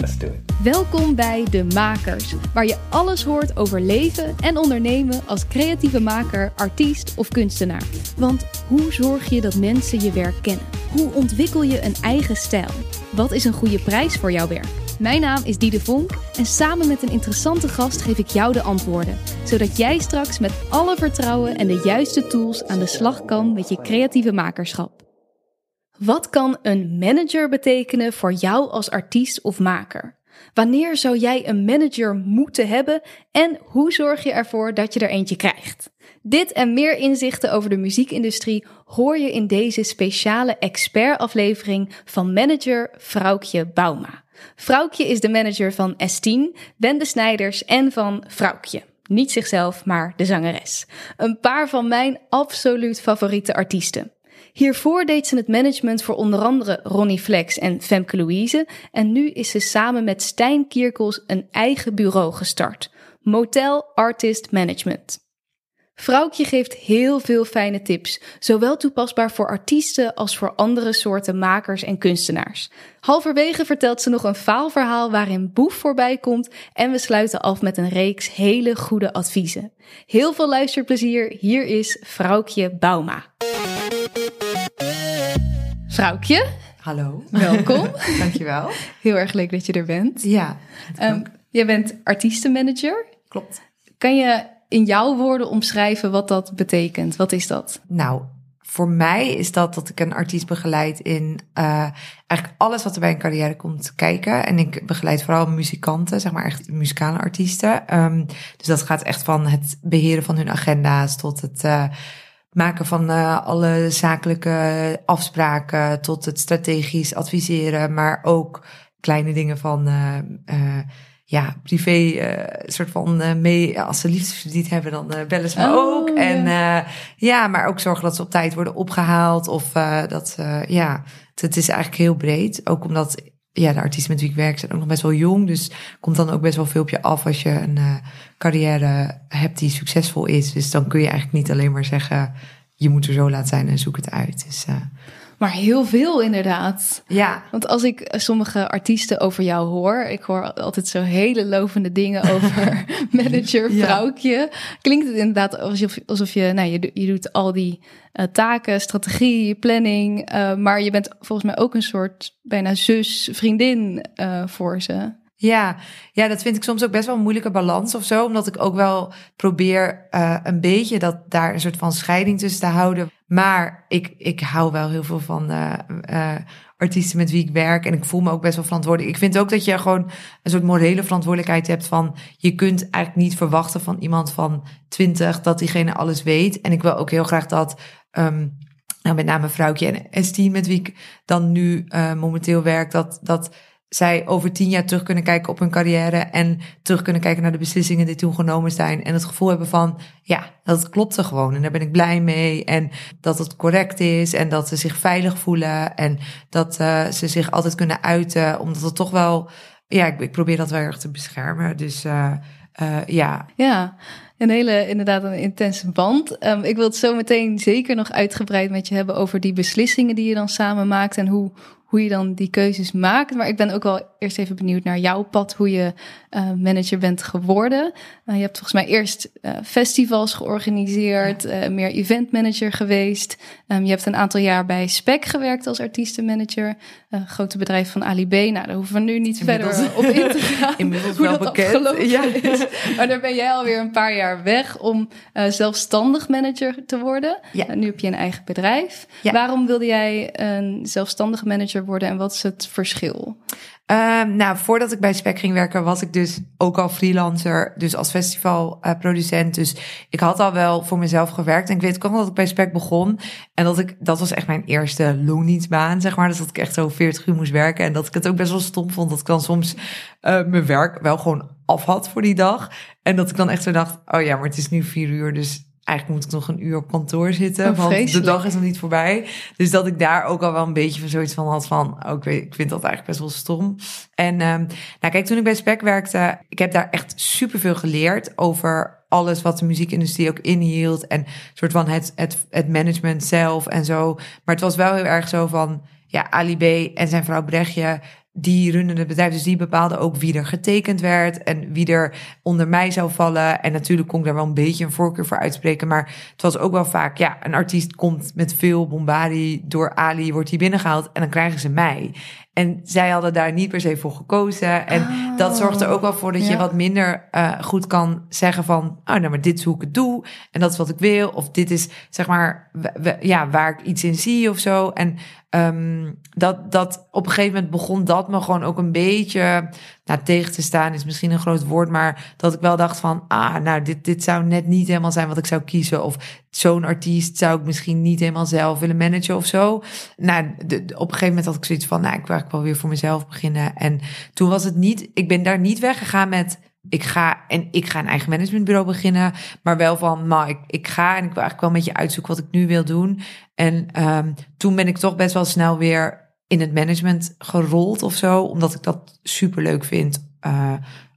Let's do it. Welkom bij De Makers, waar je alles hoort over leven en ondernemen als creatieve maker, artiest of kunstenaar. Want hoe zorg je dat mensen je werk kennen? Hoe ontwikkel je een eigen stijl? Wat is een goede prijs voor jouw werk? Mijn naam is Diede Vonk en samen met een interessante gast geef ik jou de antwoorden, zodat jij straks met alle vertrouwen en de juiste tools aan de slag kan met je creatieve makerschap. Wat kan een manager betekenen voor jou als artiest of maker? Wanneer zou jij een manager moeten hebben en hoe zorg je ervoor dat je er eentje krijgt? Dit en meer inzichten over de muziekindustrie hoor je in deze speciale expertaflevering van manager Vrouwtje Bauma. Vrouwtje is de manager van S10, Wende Snijders en van Vrouwtje. Niet zichzelf, maar de zangeres. Een paar van mijn absoluut favoriete artiesten. Hiervoor deed ze het management voor onder andere Ronnie Flex en Femke Louise. En nu is ze samen met Stijn Kierkels een eigen bureau gestart. Motel Artist Management. Vrouwtje geeft heel veel fijne tips, zowel toepasbaar voor artiesten als voor andere soorten makers en kunstenaars. Halverwege vertelt ze nog een faalverhaal waarin Boef voorbij komt en we sluiten af met een reeks hele goede adviezen. Heel veel luisterplezier, hier is Vrouwtje Bauma. Vrouwtje, Hallo. welkom. Dankjewel. Heel erg leuk dat je er bent. Ja, Um, jij bent artiestenmanager. klopt. Kan je in jouw woorden omschrijven wat dat betekent? Wat is dat? Nou, voor mij is dat dat ik een artiest begeleid in uh, eigenlijk alles wat er bij een carrière komt kijken. En ik begeleid vooral muzikanten, zeg maar echt muzikale artiesten. Um, dus dat gaat echt van het beheren van hun agenda's tot het uh, maken van uh, alle zakelijke afspraken, tot het strategisch adviseren, maar ook kleine dingen van ja, privé soort van mee, als ze liefdesverdriet hebben, dan bellen ze me Oh, ook. ja. En ja, maar ook zorgen dat ze op tijd worden opgehaald. Of dat, ja, het, is eigenlijk heel breed. Ook omdat, ja, de artiesten met wie ik werk zijn ook nog best wel jong. Dus komt dan ook best wel veel op je af als je een carrière hebt die succesvol is. Dus dan kun je eigenlijk niet alleen maar zeggen, je moet er zo laat zijn en zoek het uit. Dus maar heel veel inderdaad. Ja. Want als ik sommige artiesten over jou hoor, ik hoor altijd zo hele lovende dingen over manager, vrouwtje. Ja. Klinkt het inderdaad alsof, alsof je, nou, je, je doet al die uh, taken, strategie, planning, uh, maar je bent volgens mij ook een soort bijna zus, vriendin uh, voor ze. Ja, ja, dat vind ik soms ook best wel een moeilijke balans of zo. Omdat ik ook wel probeer uh, een beetje dat daar een soort van scheiding tussen te houden. Maar ik, ik hou wel heel veel van uh, uh, artiesten met wie ik werk. En ik voel me ook best wel verantwoordelijk. Ik vind ook dat je gewoon een soort morele verantwoordelijkheid hebt van... je kunt eigenlijk niet verwachten van iemand van 20 dat diegene alles weet. En ik wil ook heel graag dat... Um, nou, met name vrouwtje en Estine, met wie ik dan nu uh, momenteel werk... dat, dat zij over tien jaar terug kunnen kijken op hun carrière en terug kunnen kijken naar de beslissingen die toen genomen zijn en het gevoel hebben van, ja, dat klopte gewoon en daar ben ik blij mee en dat het correct is en dat ze zich veilig voelen en dat uh, ze zich altijd kunnen uiten, omdat het toch wel, ja, ik, ik probeer dat wel erg te beschermen. Dus uh, uh, ja. Ja, een hele, inderdaad, een intense band. Um, ik wil het zo meteen zeker nog uitgebreid met je hebben over die beslissingen die je dan samen maakt en hoe, hoe je dan die keuzes maakt. Maar ik ben ook wel eerst even benieuwd naar jouw pad, hoe je uh, manager bent geworden. Uh, je hebt volgens mij eerst uh, festivals georganiseerd, ja. meer eventmanager geweest. Um, je hebt een aantal jaar bij Spec gewerkt als artiestenmanager. grote bedrijf van Ali B. Nou, daar hoeven we nu niet Inmiddels. verder op in te gaan. Inmiddels hoe wel dat bekend. Ja. Is. Maar daar ben jij alweer een paar jaar weg om zelfstandig manager te worden. Ja. nu heb je een eigen bedrijf. Ja. Waarom wilde jij een zelfstandige manager worden en wat is het verschil? Um, nou, voordat ik bij Spec ging werken, was ik dus ook al freelancer, dus als festivalproducent. Uh, dus ik had al wel voor mezelf gewerkt. En ik weet ook nog dat ik bij Spec begon. En dat ik, dat was echt mijn eerste loondienstbaan, zeg maar. Dus dat ik echt zo 40 uur moest werken. En dat ik het ook best wel stom vond dat ik dan soms uh, mijn werk wel gewoon af had voor die dag. En dat ik dan echt zo dacht, oh ja, maar het is nu vier uur, dus eigenlijk moet ik nog een uur op kantoor zitten, oh, want de dag is nog niet voorbij. Dus dat ik daar ook al wel een beetje van zoiets van had van, oh, ik, weet, ik vind dat eigenlijk best wel stom. En um, nou kijk, toen ik bij Spec werkte, ik heb daar echt superveel geleerd over alles wat de muziekindustrie ook inhield en soort van het, het, het management zelf en zo. Maar het was wel heel erg zo van, ja, Ali B en zijn vrouw Brechtje, die runnen het bedrijf. Dus die bepaalden ook wie er getekend werd en wie er onder mij zou vallen. En natuurlijk kon ik daar wel een beetje een voorkeur voor uitspreken. Maar het was ook wel vaak, ja, een artiest komt met veel bombardie door Ali, wordt hij binnengehaald en dan krijgen ze mij. En zij hadden daar niet per se voor gekozen. En dat zorgt er ook wel voor dat je wat minder eh, goed kan zeggen van... oh, nou, maar dit is hoe ik het doe. En dat is wat ik wil. Of dit is, zeg maar, ja, waar ik iets in zie of zo. En ehm, dat, dat op een gegeven moment begon dat me gewoon ook een beetje... Nou, tegen te staan is misschien een groot woord... maar dat ik wel dacht van... ah, nou, dit, dit zou net niet helemaal zijn wat ik zou kiezen. Of zo'n artiest zou ik misschien niet helemaal zelf willen managen of zo. Nou, op een gegeven moment had ik zoiets van... nou, ik wil eigenlijk wel weer voor mezelf beginnen. En toen was het niet... ik ben daar niet weggegaan met... ik ga en ik ga een eigen managementbureau beginnen... maar wel van, nou, ik, ik ga en ik wil eigenlijk wel met je uitzoeken... wat ik nu wil doen. En ehm, toen ben ik toch best wel snel weer in het management gerold of zo... omdat ik dat super leuk vind... eh,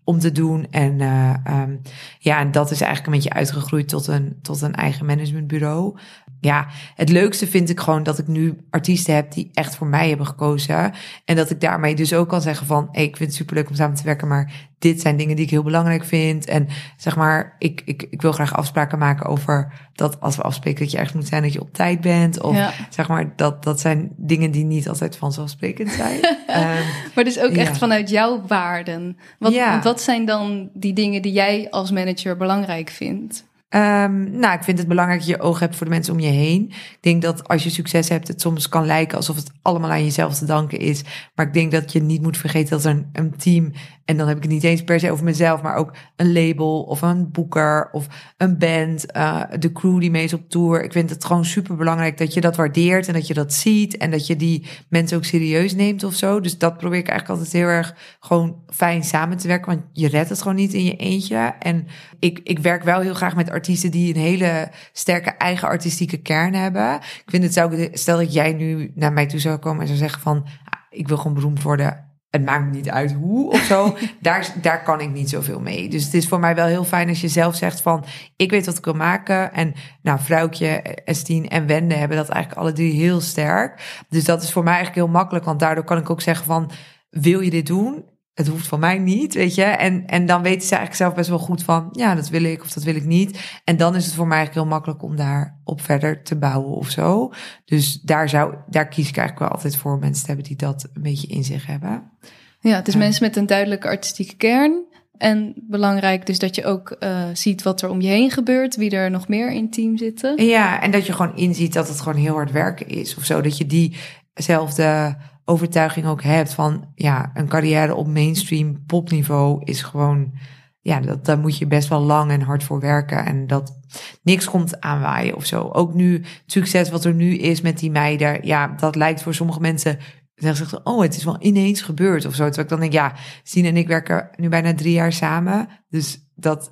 om te doen. En eh, ehm, ja, en dat is eigenlijk een beetje uitgegroeid tot een, tot een eigen managementbureau. Ja, het leukste vind ik gewoon dat ik nu artiesten heb die echt voor mij hebben gekozen. En dat ik daarmee dus ook kan zeggen van, hey, ik vind het superleuk om samen te werken, maar dit zijn dingen die ik heel belangrijk vind. En zeg maar, ik, ik, ik wil graag afspraken maken over dat als we afspreken dat je ergens moet zijn, dat je op tijd bent. Of Ja. zeg maar, dat, dat zijn dingen die niet altijd vanzelfsprekend zijn. Ehm, Maar dus ook echt vanuit jouw waarden. Wat, Ja. wat zijn dan die dingen die jij als manager belangrijk vindt? Ehm, nou, ik vind het belangrijk dat je oog hebt voor de mensen om je heen. Ik denk dat als je succes hebt, het soms kan lijken alsof het allemaal aan jezelf te danken is. Maar ik denk dat je niet moet vergeten dat er een, een team, en dan heb ik het niet eens per se over mezelf, maar ook een label of een boeker of een band, eh, de crew die mee is op tour. Ik vind het gewoon super belangrijk dat je dat waardeert en dat je dat ziet en dat je die mensen ook serieus neemt of zo. Dus dat probeer ik eigenlijk altijd heel erg gewoon fijn samen te werken, want je redt het gewoon niet in je eentje. En ik, ik werk wel heel graag met artiesten die een hele sterke eigen artistieke kern hebben. Ik vind het zou stel dat jij nu naar mij toe zou komen en zou zeggen van, ah, ik wil gewoon beroemd worden. Het maakt me niet uit hoe of zo. daar, daar kan ik niet zoveel mee. Dus het is voor mij wel heel fijn als je zelf zegt van... ik weet wat ik wil maken. En nou, Vrouwtje, Estine en Wende hebben dat eigenlijk alle drie heel sterk. Dus dat is voor mij eigenlijk heel makkelijk. Want daardoor kan ik ook zeggen van... wil je dit doen? Het hoeft van mij niet, weet je. En, en dan weten ze eigenlijk zelf best wel goed van... ja, dat wil ik of dat wil ik niet. En dan is het voor mij eigenlijk heel makkelijk om daar op verder te bouwen of zo. Dus daar, zou, daar kies ik eigenlijk wel altijd voor mensen te hebben... die dat een beetje in zich hebben. Ja, het is mensen met een duidelijke artistieke kern. En belangrijk dus dat je ook eh, ziet wat er om je heen gebeurt, wie er nog meer in het team zitten. Ja, en dat je gewoon inziet dat het gewoon heel hard werken is of zo. Dat je diezelfde overtuiging ook hebt van ja, een carrière op mainstream popniveau is gewoon, ja, dat, daar moet je best wel lang en hard voor werken. En dat niks komt aanwaaien of zo. Ook nu het succes wat er nu is met die meiden, ja, dat lijkt voor sommige mensen. Dan zeggen ze, oh, het is wel ineens gebeurd of zo. Terwijl ik dan denk, ja, Sien en ik werken nu bijna drie jaar samen. Dus dat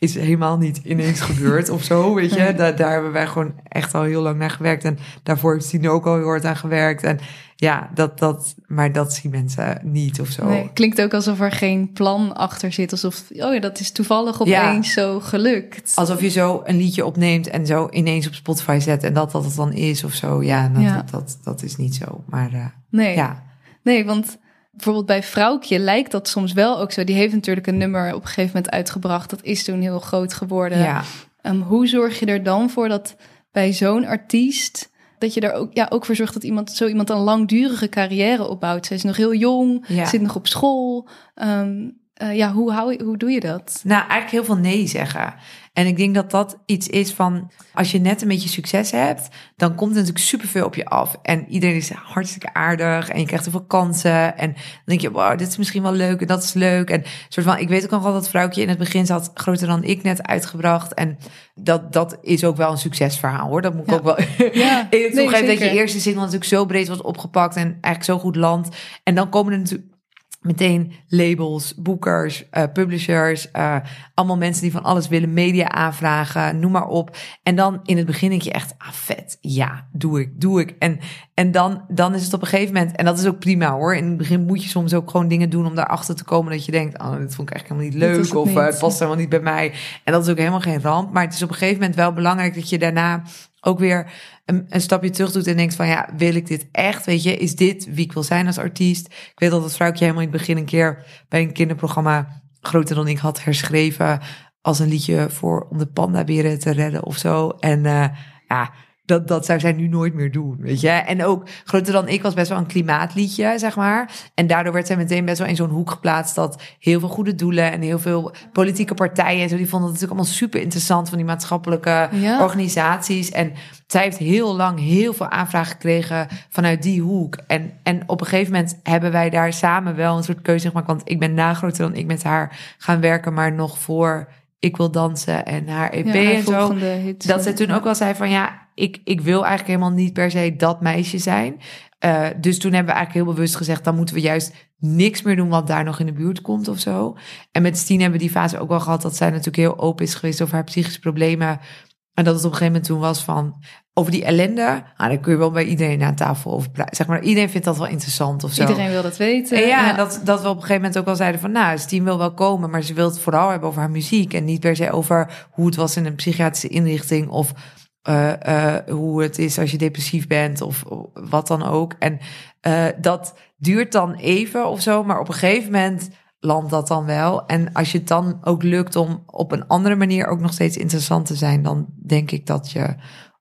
is helemaal niet ineens gebeurd of zo, weet je. Daar, daar hebben wij gewoon echt al heel lang naar gewerkt. En daarvoor heeft Sien ook al heel hard aan gewerkt. En ja, dat, dat, maar dat zien mensen niet of zo. Nee, klinkt ook alsof er geen plan achter zit. Alsof, oh ja, dat is toevallig opeens zo gelukt. Alsof je zo een liedje opneemt en zo ineens op Spotify zet en dat dat het dan is of zo. Ja, dat, Ja. Dat, dat, dat is niet zo. Maar eh, nee. ja. nee, want bijvoorbeeld bij Vrouwtje lijkt dat soms wel ook zo. Die heeft natuurlijk een nummer op een gegeven moment uitgebracht. Dat is toen heel groot geworden. ja. Ehm, hoe zorg je er dan voor dat bij zo'n artiest... dat je er ook, ja, ook voor zorgt dat iemand, zo iemand een langdurige carrière opbouwt? Zij is nog heel jong, Ja. zit nog op school. Ehm, eh, ja, hoe, hou hoe doe je dat? Nou, eigenlijk heel veel nee zeggen. En ik denk dat dat iets is van, als je net een beetje succes hebt, dan komt er natuurlijk superveel op je af. En iedereen is hartstikke aardig en je krijgt heel veel kansen. En dan denk je, wow, dit is misschien wel leuk en dat is leuk. En soort van, ik weet ook nog wel dat vrouwtje in het begin zat, groter dan ik net uitgebracht. En dat, dat is ook wel een succesverhaal hoor. Dat moet ik Ja. ook wel Ja, eerlijk nee. Dat je eerste single natuurlijk zo breed was opgepakt en eigenlijk zo goed landt. En dan komen er natuurlijk meteen labels, boekers, eh, publishers, eh, allemaal mensen die van alles willen, media aanvragen, noem maar op. En dan in het begin denk je echt, ah vet, ja, doe ik, doe ik. En, en dan, dan is het op een gegeven moment, en dat is ook prima hoor, in het begin moet je soms ook gewoon dingen doen om daarachter te komen dat je denkt, oh, dit vond ik eigenlijk helemaal niet leuk, het of eh, niet. het past helemaal niet bij mij. En dat is ook helemaal geen ramp, maar het is op een gegeven moment wel belangrijk dat je daarna ook weer een, een, stapje terug doet en denkt van ja, wil ik dit echt? Weet je, is dit wie ik wil zijn als artiest? Ik weet dat het vrouwtje helemaal in het begin een keer bij een kinderprogramma groter dan ik had herschreven als een liedje voor om de pandaberen te redden of zo. En uh, ja, dat, dat zou zij nu nooit meer doen, weet je. En ook Groter dan ik was best wel een klimaatliedje, zeg maar. En daardoor werd zij meteen best wel in zo'n hoek geplaatst... dat heel veel goede doelen en heel veel politieke partijen... en zo, die vonden het natuurlijk allemaal super interessant... van die maatschappelijke organisaties. En zij heeft heel lang heel veel aanvragen gekregen vanuit die hoek. En, en op een gegeven moment hebben wij daar samen wel een soort keuze gemaakt. Want ik ben na Groter dan ik met haar gaan werken... maar nog voor ik wil dansen en haar EP en zo. Dat ze toen ook wel zei van ja, ik, ik wil eigenlijk helemaal niet per se dat meisje zijn. Uh, dus toen hebben we eigenlijk heel bewust gezegd, dan moeten we juist niks meer doen wat daar nog in de buurt komt of zo. En met Stien hebben we die fase ook wel gehad dat zij natuurlijk heel open is geweest over haar psychische problemen. En dat het op een gegeven moment toen was van over die ellende. Ah, dan kun je wel bij iedereen aan tafel over praten. Zeg maar, iedereen vindt dat wel interessant of zo. Iedereen wil dat weten. En ja, Dat, dat we op een gegeven moment ook wel zeiden van, nou, Stien wil wel komen, maar ze wil het vooral hebben over haar muziek en niet per se over hoe het was in een psychiatrische inrichting of uh, uh, hoe het is als je depressief bent of wat dan ook. En uh, dat duurt dan even of zo, maar op een gegeven moment landt dat dan wel. En als je het dan ook lukt om op een andere manier ook nog steeds interessant te zijn, dan denk ik dat je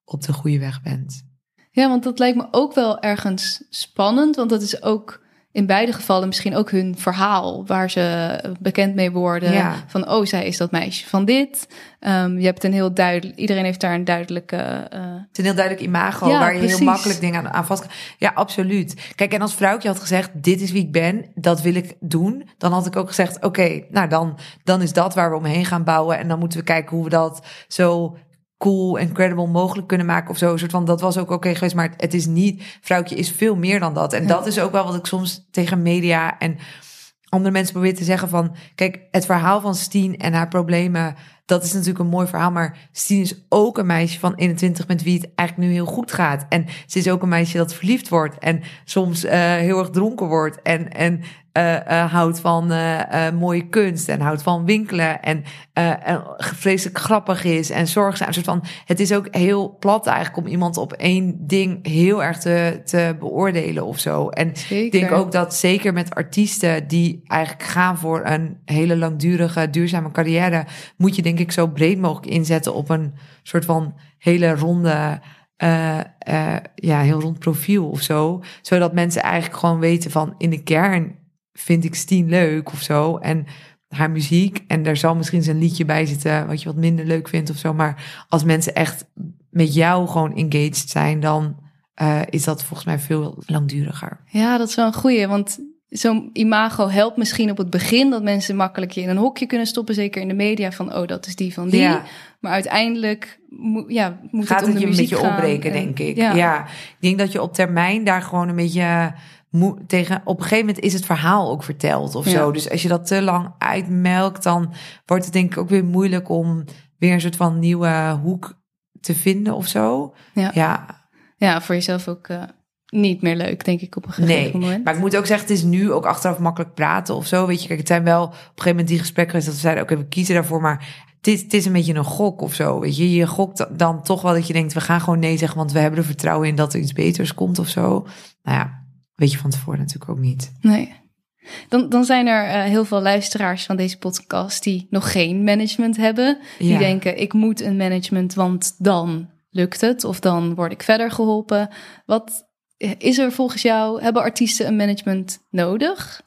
op de goede weg bent. Ja, want dat lijkt me ook wel ergens spannend, want dat is ook in beide gevallen misschien ook hun verhaal waar ze bekend mee worden. Van oh, zij is dat meisje van dit. Um, je hebt een heel duidelijk, iedereen heeft daar een duidelijke. Uh... Het is een heel duidelijk imago waar je heel makkelijk dingen aan, aan vast kan. Ja, absoluut. Kijk, en als vrouwtje had gezegd: Dit is wie ik ben, dat wil ik doen. Dan had ik ook gezegd: Oké, nou dan, dan is dat waar we omheen gaan bouwen. En dan moeten we kijken hoe we dat zo cool en credible mogelijk kunnen maken of zo. Een soort van, dat was ook oké geweest, maar het is niet, vrouwtje is veel meer dan dat. En dat is ook wel wat ik soms tegen media en andere mensen probeer te zeggen van, kijk, het verhaal van Steen en haar problemen, dat is natuurlijk een mooi verhaal, maar Steen is ook een meisje van 21 met wie het eigenlijk nu heel goed gaat. En ze is ook een meisje dat verliefd wordt en soms uh, heel erg dronken wordt en, en uh, houdt van uh, mooie kunst en houdt van winkelen en, en vreselijk grappig is en zorgzaam. Soort van, het is ook heel plat eigenlijk om iemand op één ding heel erg te, te beoordelen of zo. En ik denk ook dat zeker met artiesten die eigenlijk gaan voor een hele langdurige, duurzame carrière, moet je denk ik zo breed mogelijk inzetten op een soort van hele ronde. Uh, uh, ja, heel rond profiel of zo. Zodat mensen eigenlijk gewoon weten van in de kern vind ik Steen leuk of zo. En haar muziek. En daar zal misschien zijn liedje bij zitten wat je wat minder leuk vindt of zo. Maar als mensen echt met jou gewoon engaged zijn, dan uh, is dat volgens mij veel langduriger. Ja, dat is wel een goeie. Want zo'n imago helpt misschien op het begin dat mensen makkelijk je in een hokje kunnen stoppen. Zeker in de media van, oh, dat is die van die. Ja. Maar uiteindelijk ja, moet Gaat het, om het je een beetje opbreken, denk ik. Ja. ja. ik denk dat je op termijn daar gewoon een beetje tegen, op een gegeven moment is het verhaal ook verteld of zo. Dus als je dat te lang uitmelkt, dan wordt het denk ik ook weer moeilijk om weer een soort van nieuwe hoek te vinden of zo. Ja, ja. ja voor jezelf ook uh, niet meer leuk, denk ik, op een gegeven nee, moment. Maar ik moet ook zeggen, het is nu ook achteraf makkelijk praten of zo. Weet je, kijk, het zijn wel op een gegeven moment die gesprekken geweest dat we zeiden, oké, okay, we kiezen daarvoor, maar het is, het is een beetje een gok of zo. Weet je, je gokt dan toch wel dat je denkt, we gaan gewoon nee zeggen, want we hebben er vertrouwen in dat er iets beters komt of zo. Nou ja, weet je van tevoren natuurlijk ook niet. Nee. Dan, dan zijn er uh, heel veel luisteraars van deze podcast die nog geen management hebben. Die denken, ik moet een management, want dan lukt het. Of dan word ik verder geholpen. Wat is er volgens jou, hebben artiesten een management nodig?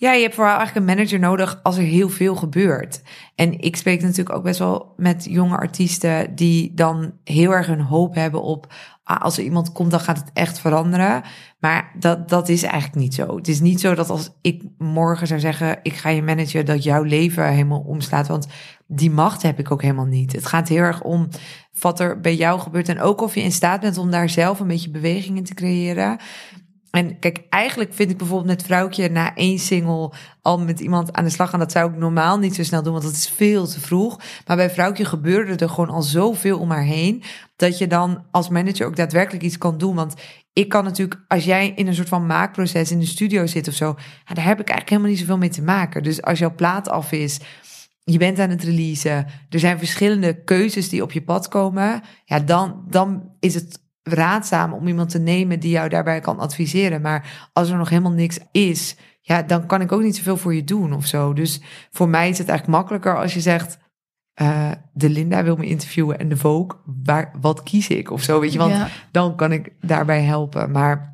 Ja, je hebt vooral eigenlijk een manager nodig als er heel veel gebeurt. En ik spreek natuurlijk ook best wel met jonge artiesten die dan heel erg hun hoop hebben op Ah, als er iemand komt, dan gaat het echt veranderen. Maar dat, dat is eigenlijk niet zo. Het is niet zo dat als ik morgen zou zeggen, ik ga je managen, dat jouw leven helemaal omslaat. Want die macht heb ik ook helemaal niet. Het gaat heel erg om wat er bij jou gebeurt. En ook of je in staat bent om daar zelf een beetje beweging in te creëren. En kijk, eigenlijk vind ik bijvoorbeeld met Vrouwtje na één single al met iemand aan de slag gaan. Dat zou ik normaal niet zo snel doen, want dat is veel te vroeg. Maar bij Vrouwtje gebeurde er gewoon al zoveel om haar heen. Dat je dan als manager ook daadwerkelijk iets kan doen. Want ik kan natuurlijk, als jij in een soort van maakproces in de studio zit of zo, daar heb ik eigenlijk helemaal niet zoveel mee te maken. Dus als jouw plaat af is, je bent aan het releasen, er zijn verschillende keuzes die op je pad komen, ja, dan, dan is het raadzaam om iemand te nemen die jou daarbij kan adviseren. Maar als er nog helemaal niks is, ja, dan kan ik ook niet zoveel voor je doen of zo. Dus voor mij is het eigenlijk makkelijker als je zegt, uh, de Linda wil me interviewen en de Vogue, waar, wat kies ik of zo, weet je? Want dan kan ik daarbij helpen. Maar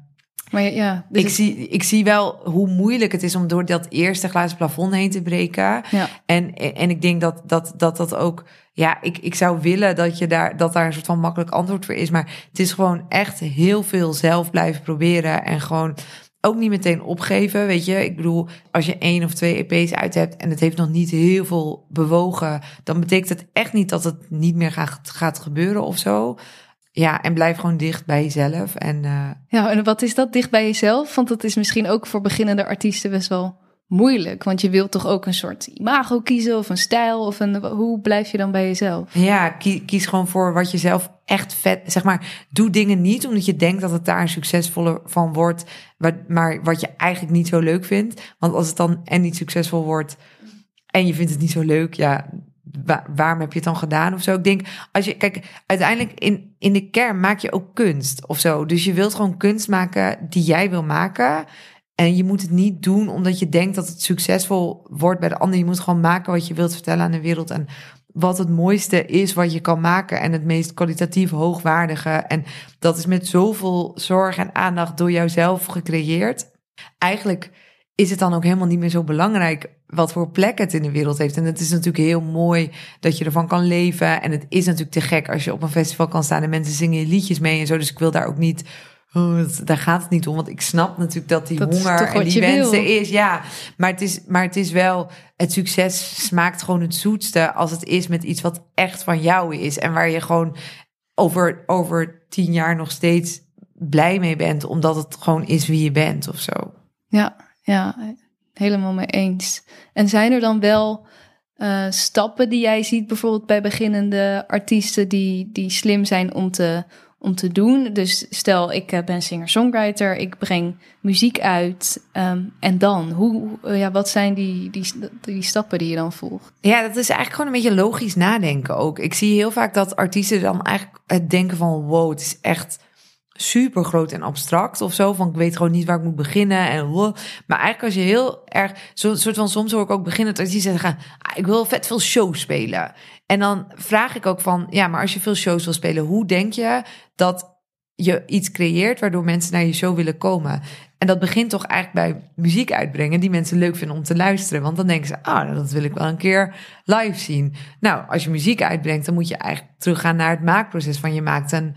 maar ja, dus ik, zie, ik zie wel hoe moeilijk het is om door dat eerste glazen plafond heen te breken. Ja. En, en ik denk dat dat, dat, dat ook. Ja, ik, ik zou willen dat, je daar, dat daar een soort van makkelijk antwoord voor is. Maar het is gewoon echt heel veel zelf blijven proberen. En gewoon ook niet meteen opgeven. Weet je, ik bedoel, als je één of twee EP's uit hebt en het heeft nog niet heel veel bewogen, dan betekent het echt niet dat het niet meer gaat, gaat gebeuren of zo. Ja, en blijf gewoon dicht bij jezelf. En, uh... Ja, en wat is dat dicht bij jezelf? Want dat is misschien ook voor beginnende artiesten best wel moeilijk. Want je wilt toch ook een soort imago kiezen of een stijl of een. Hoe blijf je dan bij jezelf? Ja, kies, gewoon voor wat je zelf echt vet. Zeg maar, doe dingen niet omdat je denkt dat het daar succesvoller van wordt. Maar wat je eigenlijk niet zo leuk vindt. Want als het dan en niet succesvol wordt en je vindt het niet zo leuk, ja, waarom heb je het dan gedaan of zo? Ik denk, als je, kijk, uiteindelijk in, in de kern maak je ook kunst of zo. Dus je wilt gewoon kunst maken die jij wil maken. En je moet het niet doen omdat je denkt dat het succesvol wordt bij de ander. Je moet gewoon maken wat je wilt vertellen aan de wereld. En wat het mooiste is wat je kan maken. En het meest kwalitatief hoogwaardige. En dat is met zoveel zorg en aandacht door jouzelf gecreëerd. Eigenlijk is het dan ook helemaal niet meer zo belangrijk wat voor plek het in de wereld heeft. En het is natuurlijk heel mooi dat je ervan kan leven. En het is natuurlijk te gek als je op een festival kan staan en mensen zingen je liedjes mee en zo. Dus ik wil daar ook niet. Oh, daar gaat het niet om, want ik snap natuurlijk dat die honger en die wensen is. Ja, maar het is, maar het is wel. Het succes smaakt gewoon het zoetste als het is met iets wat echt van jou is. En waar je gewoon over, over tien jaar nog steeds blij mee bent, omdat het gewoon is wie je bent of zo. Ja, ja, helemaal mee eens. En zijn er dan wel uh, stappen die jij ziet, bijvoorbeeld bij beginnende artiesten, die, die slim zijn om te, om te doen? Dus stel, ik eh, ben singer-songwriter, ik breng muziek uit. Um, en dan, hoe, uh, ja, wat zijn die, die, die stappen die je dan volgt? Ja, dat is eigenlijk gewoon een beetje logisch nadenken ook. Ik zie heel vaak dat artiesten dan eigenlijk het denken van wow, het is echt super groot en abstract of zo. Van ik weet gewoon niet waar ik moet beginnen. En, maar eigenlijk als je heel erg, zo soort van soms hoor ik ook beginnen dat die zeggen, ah, ik wil vet veel shows spelen. En dan vraag ik ook van, ja, maar als je veel shows wil spelen, hoe denk je dat je iets creëert waardoor mensen naar je show willen komen? En dat begint toch eigenlijk bij muziek uitbrengen die mensen leuk vinden om te luisteren. Want dan denken ze, ah, dat wil ik wel een keer live zien. Nou, als je muziek uitbrengt, dan moet je eigenlijk teruggaan naar het maakproces van je maakt een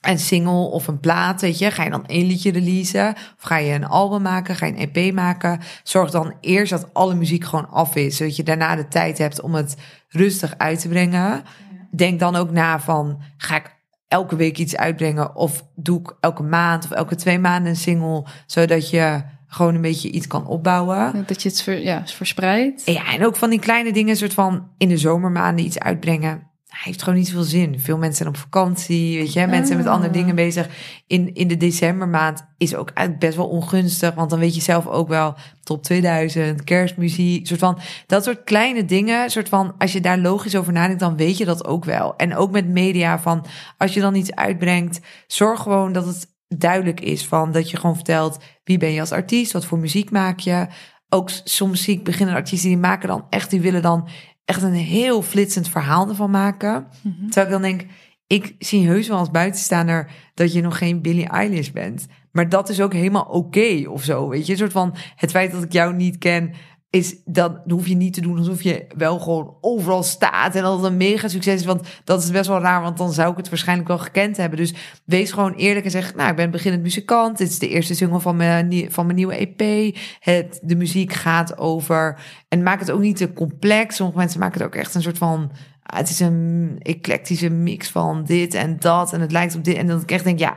een single of een plaat, weet je. Ga je dan één liedje releasen? Of ga je een album maken? Ga je een EP maken? Zorg dan eerst dat alle muziek gewoon af is. Zodat je daarna de tijd hebt om het rustig uit te brengen. Denk dan ook na van, ga ik elke week iets uitbrengen? Of doe ik elke maand of elke twee maanden een single? Zodat je gewoon een beetje iets kan opbouwen. Dat je het ver, ja, verspreidt. Ja, en ook van die kleine dingen, soort van in de zomermaanden iets uitbrengen heeft gewoon niet veel zin. Veel mensen zijn op vakantie, weet je. Mensen zijn met andere dingen bezig. In, in de decembermaand is ook eigenlijk best wel ongunstig. Want dan weet je zelf ook wel top 2000, kerstmuziek. Soort van, dat soort kleine dingen. Soort van, als je daar logisch over nadenkt, dan weet je dat ook wel. En ook met media van, als je dan iets uitbrengt, zorg gewoon dat het duidelijk is. Van dat je gewoon vertelt, wie ben je als artiest? Wat voor muziek maak je? Ook soms zie ik beginnende artiesten die maken dan echt, die willen dan echt een heel flitsend verhaal ervan maken. Mm Terwijl ik dan denk, ik zie heus wel als buitenstaander dat je nog geen Billie Eilish bent. Maar dat is ook helemaal oké of zo, weet je. Een soort van het feit dat ik jou niet ken, is dat hoef je niet te doen alsof je wel gewoon overal staat en dat het een mega succes is. Want dat is best wel raar, want dan zou ik het waarschijnlijk wel gekend hebben. Dus wees gewoon eerlijk en zeg, nou, ik ben beginnend muzikant. Dit is de eerste single van mijn, van mijn nieuwe EP. Het, de muziek gaat over. En maak het ook niet te complex. Sommige mensen maken het ook echt een soort van. Ah, het is een eclectische mix van dit en dat. En het lijkt op dit. En dan ik echt denk, ja,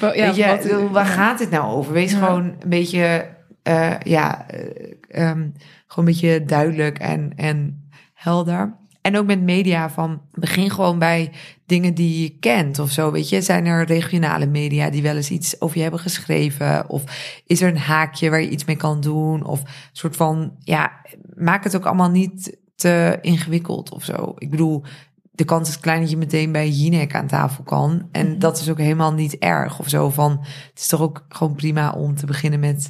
ja weet je, waar gaat dit nou over? Wees gewoon een beetje uh, ja, uh, um, gewoon een beetje duidelijk en, en helder. En ook met media van begin gewoon bij dingen die je kent of zo. Weet je, zijn er regionale media die wel eens iets over je hebben geschreven? Of is er een haakje waar je iets mee kan doen? Of soort van, ja, maak het ook allemaal niet te ingewikkeld of zo. Ik bedoel, de kans is klein dat je meteen bij Jinek aan tafel kan. En Mhm. dat is ook helemaal niet erg of zo. Van, het is toch ook gewoon prima om te beginnen met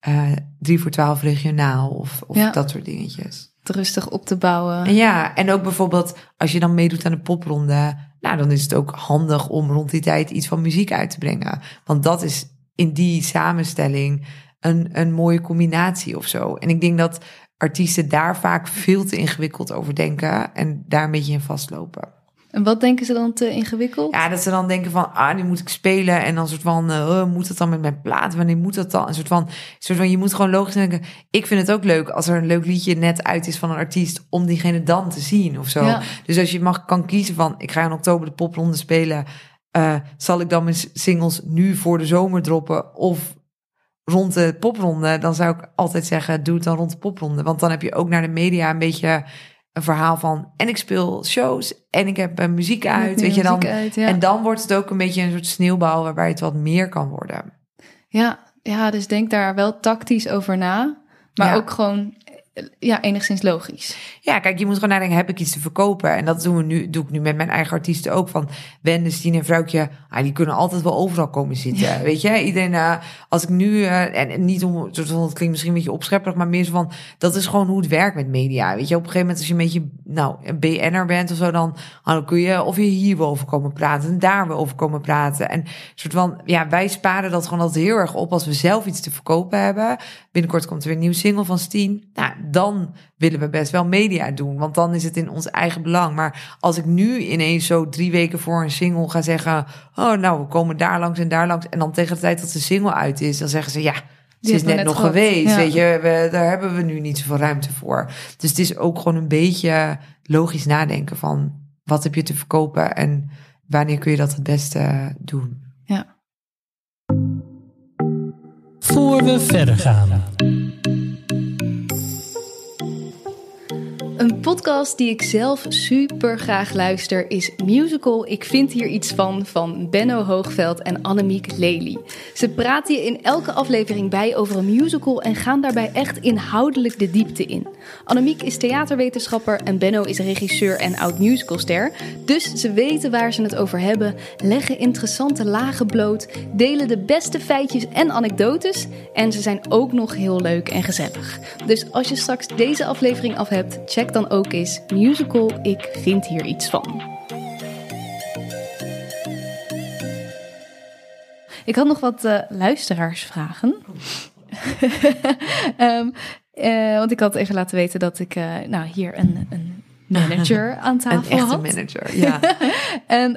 eh drie voor twaalf regionaal of, of Ja. dat soort dingetjes. Het rustig op te bouwen. En ja, en ook bijvoorbeeld als je dan meedoet aan de popronde, nou dan is het ook handig om rond die tijd iets van muziek uit te brengen. Want dat is in die samenstelling een, een mooie combinatie of zo. En ik denk dat artiesten daar vaak veel te ingewikkeld over denken en daar een beetje in vastlopen. En wat denken ze dan te ingewikkeld? Ja, dat ze dan denken van, ah, nu moet ik spelen. En dan soort van, eh, oh, moet dat dan met mijn plaat? Wanneer moet dat dan? Een soort van, soort van, je moet gewoon logisch denken. Ik vind het ook leuk als er een leuk liedje net uit is van een artiest, om diegene dan te zien of zo. Ja. Dus als je mag, kan kiezen van, ik ga in oktober de popronde spelen. eh, zal ik dan mijn singles nu voor de zomer droppen of rond de popronde? Dan zou ik altijd zeggen, doe het dan rond de popronde. Want dan heb je ook naar de media een beetje een verhaal van, en ik speel shows en ik heb eh, muziek uit, weet je dan. muziek uit, ja. En dan wordt het ook een beetje een soort sneeuwbal waarbij het wat meer kan worden. Ja, ja, dus denk daar wel tactisch over na. Maar Ja. ook gewoon ja, enigszins logisch. Ja, kijk, je moet gewoon nadenken, heb ik iets te verkopen? En dat doen we nu, doe ik nu met mijn eigen artiesten ook. Van Wende, Stien en Vrouwtje, ah, die kunnen altijd wel overal komen zitten. Weet je, iedereen, eh, als ik nu, eh, en, en niet om, het klinkt misschien een beetje opschepperig, maar meer zo van, dat is gewoon hoe het werkt met media. Weet je, op een gegeven moment als je een beetje, nou, een BN'er bent of zo, dan, ah, dan kun je, of je hier wel over komen praten en daar wel over komen praten. En soort van, ja, wij sparen dat gewoon altijd heel erg op als we zelf iets te verkopen hebben. Binnenkort komt er weer een nieuwe single van Steen. Nou, dan willen we best wel media doen, want dan is het in ons eigen belang. Maar als ik nu ineens zo drie weken voor een single ga zeggen, oh nou, we komen daar langs en daar langs, en dan tegen de tijd dat de single uit is, dan zeggen ze ja. Ze is net net nog gehad. geweest, Ja. weet je, we, daar hebben we nu niet zoveel ruimte voor. Dus het is ook gewoon een beetje logisch nadenken van wat heb je te verkopen en wanneer kun je dat het beste doen. Ja. Voor we verder gaan. Een podcast die ik zelf super graag luister is Musical Ik Vind Hier Iets Van van Benno Hoogveld en Annemiek Lely. Ze praten je in elke aflevering bij over een musical en gaan daarbij echt inhoudelijk de diepte in. Annemiek is theaterwetenschapper en Benno is regisseur en oud musicalster. Dus ze weten waar ze het over hebben, leggen interessante lagen bloot, delen de beste feitjes en anekdotes en ze zijn ook nog heel leuk en gezellig. Dus als je straks deze aflevering af hebt, check dan ook eens Musical Ik Vind Hier Iets Van. Ik had nog wat eh, luisteraarsvragen. Ehm, eh, want ik had even laten weten dat ik eh, nou, hier een, een manager aan Een tafel echte had. manager, ja. En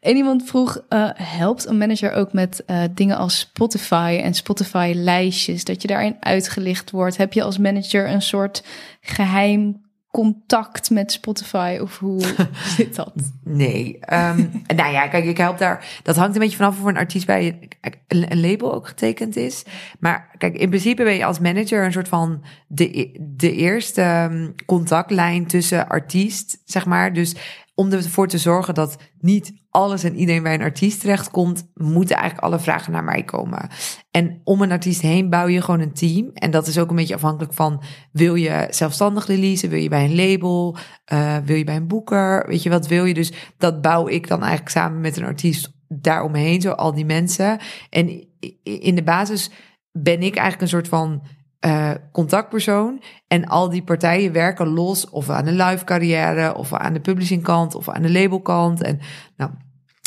en iemand vroeg, helpt een manager ook met dingen als Spotify en Spotify-lijstjes? Dat je daarin uitgelicht wordt. Heb je als manager een soort geheim contact met Spotify? Of hoe zit dat? Nee. Ehm, nou ja, kijk, ik help daar. Dat hangt een beetje vanaf of voor een artiest bij een, een label ook getekend is. Maar kijk, in principe ben je als manager een soort van de, de eerste ehm, contactlijn tussen artiest, zeg maar. Dus om ervoor te zorgen dat niet alles en iedereen bij een artiest terechtkomt, moeten eigenlijk alle vragen naar mij komen. En om een artiest heen bouw je gewoon een team. En dat is ook een beetje afhankelijk van, wil je zelfstandig releasen? Wil je bij een label? Eh, wil je bij een boeker? Weet je, wat wil je? Dus dat bouw ik dan eigenlijk samen met een artiest daaromheen, zo al die mensen. En in de basis ben ik eigenlijk een soort van eh, contactpersoon. En al die partijen werken los, of aan de live carrière, of aan de publishingkant, of aan de labelkant. En nou,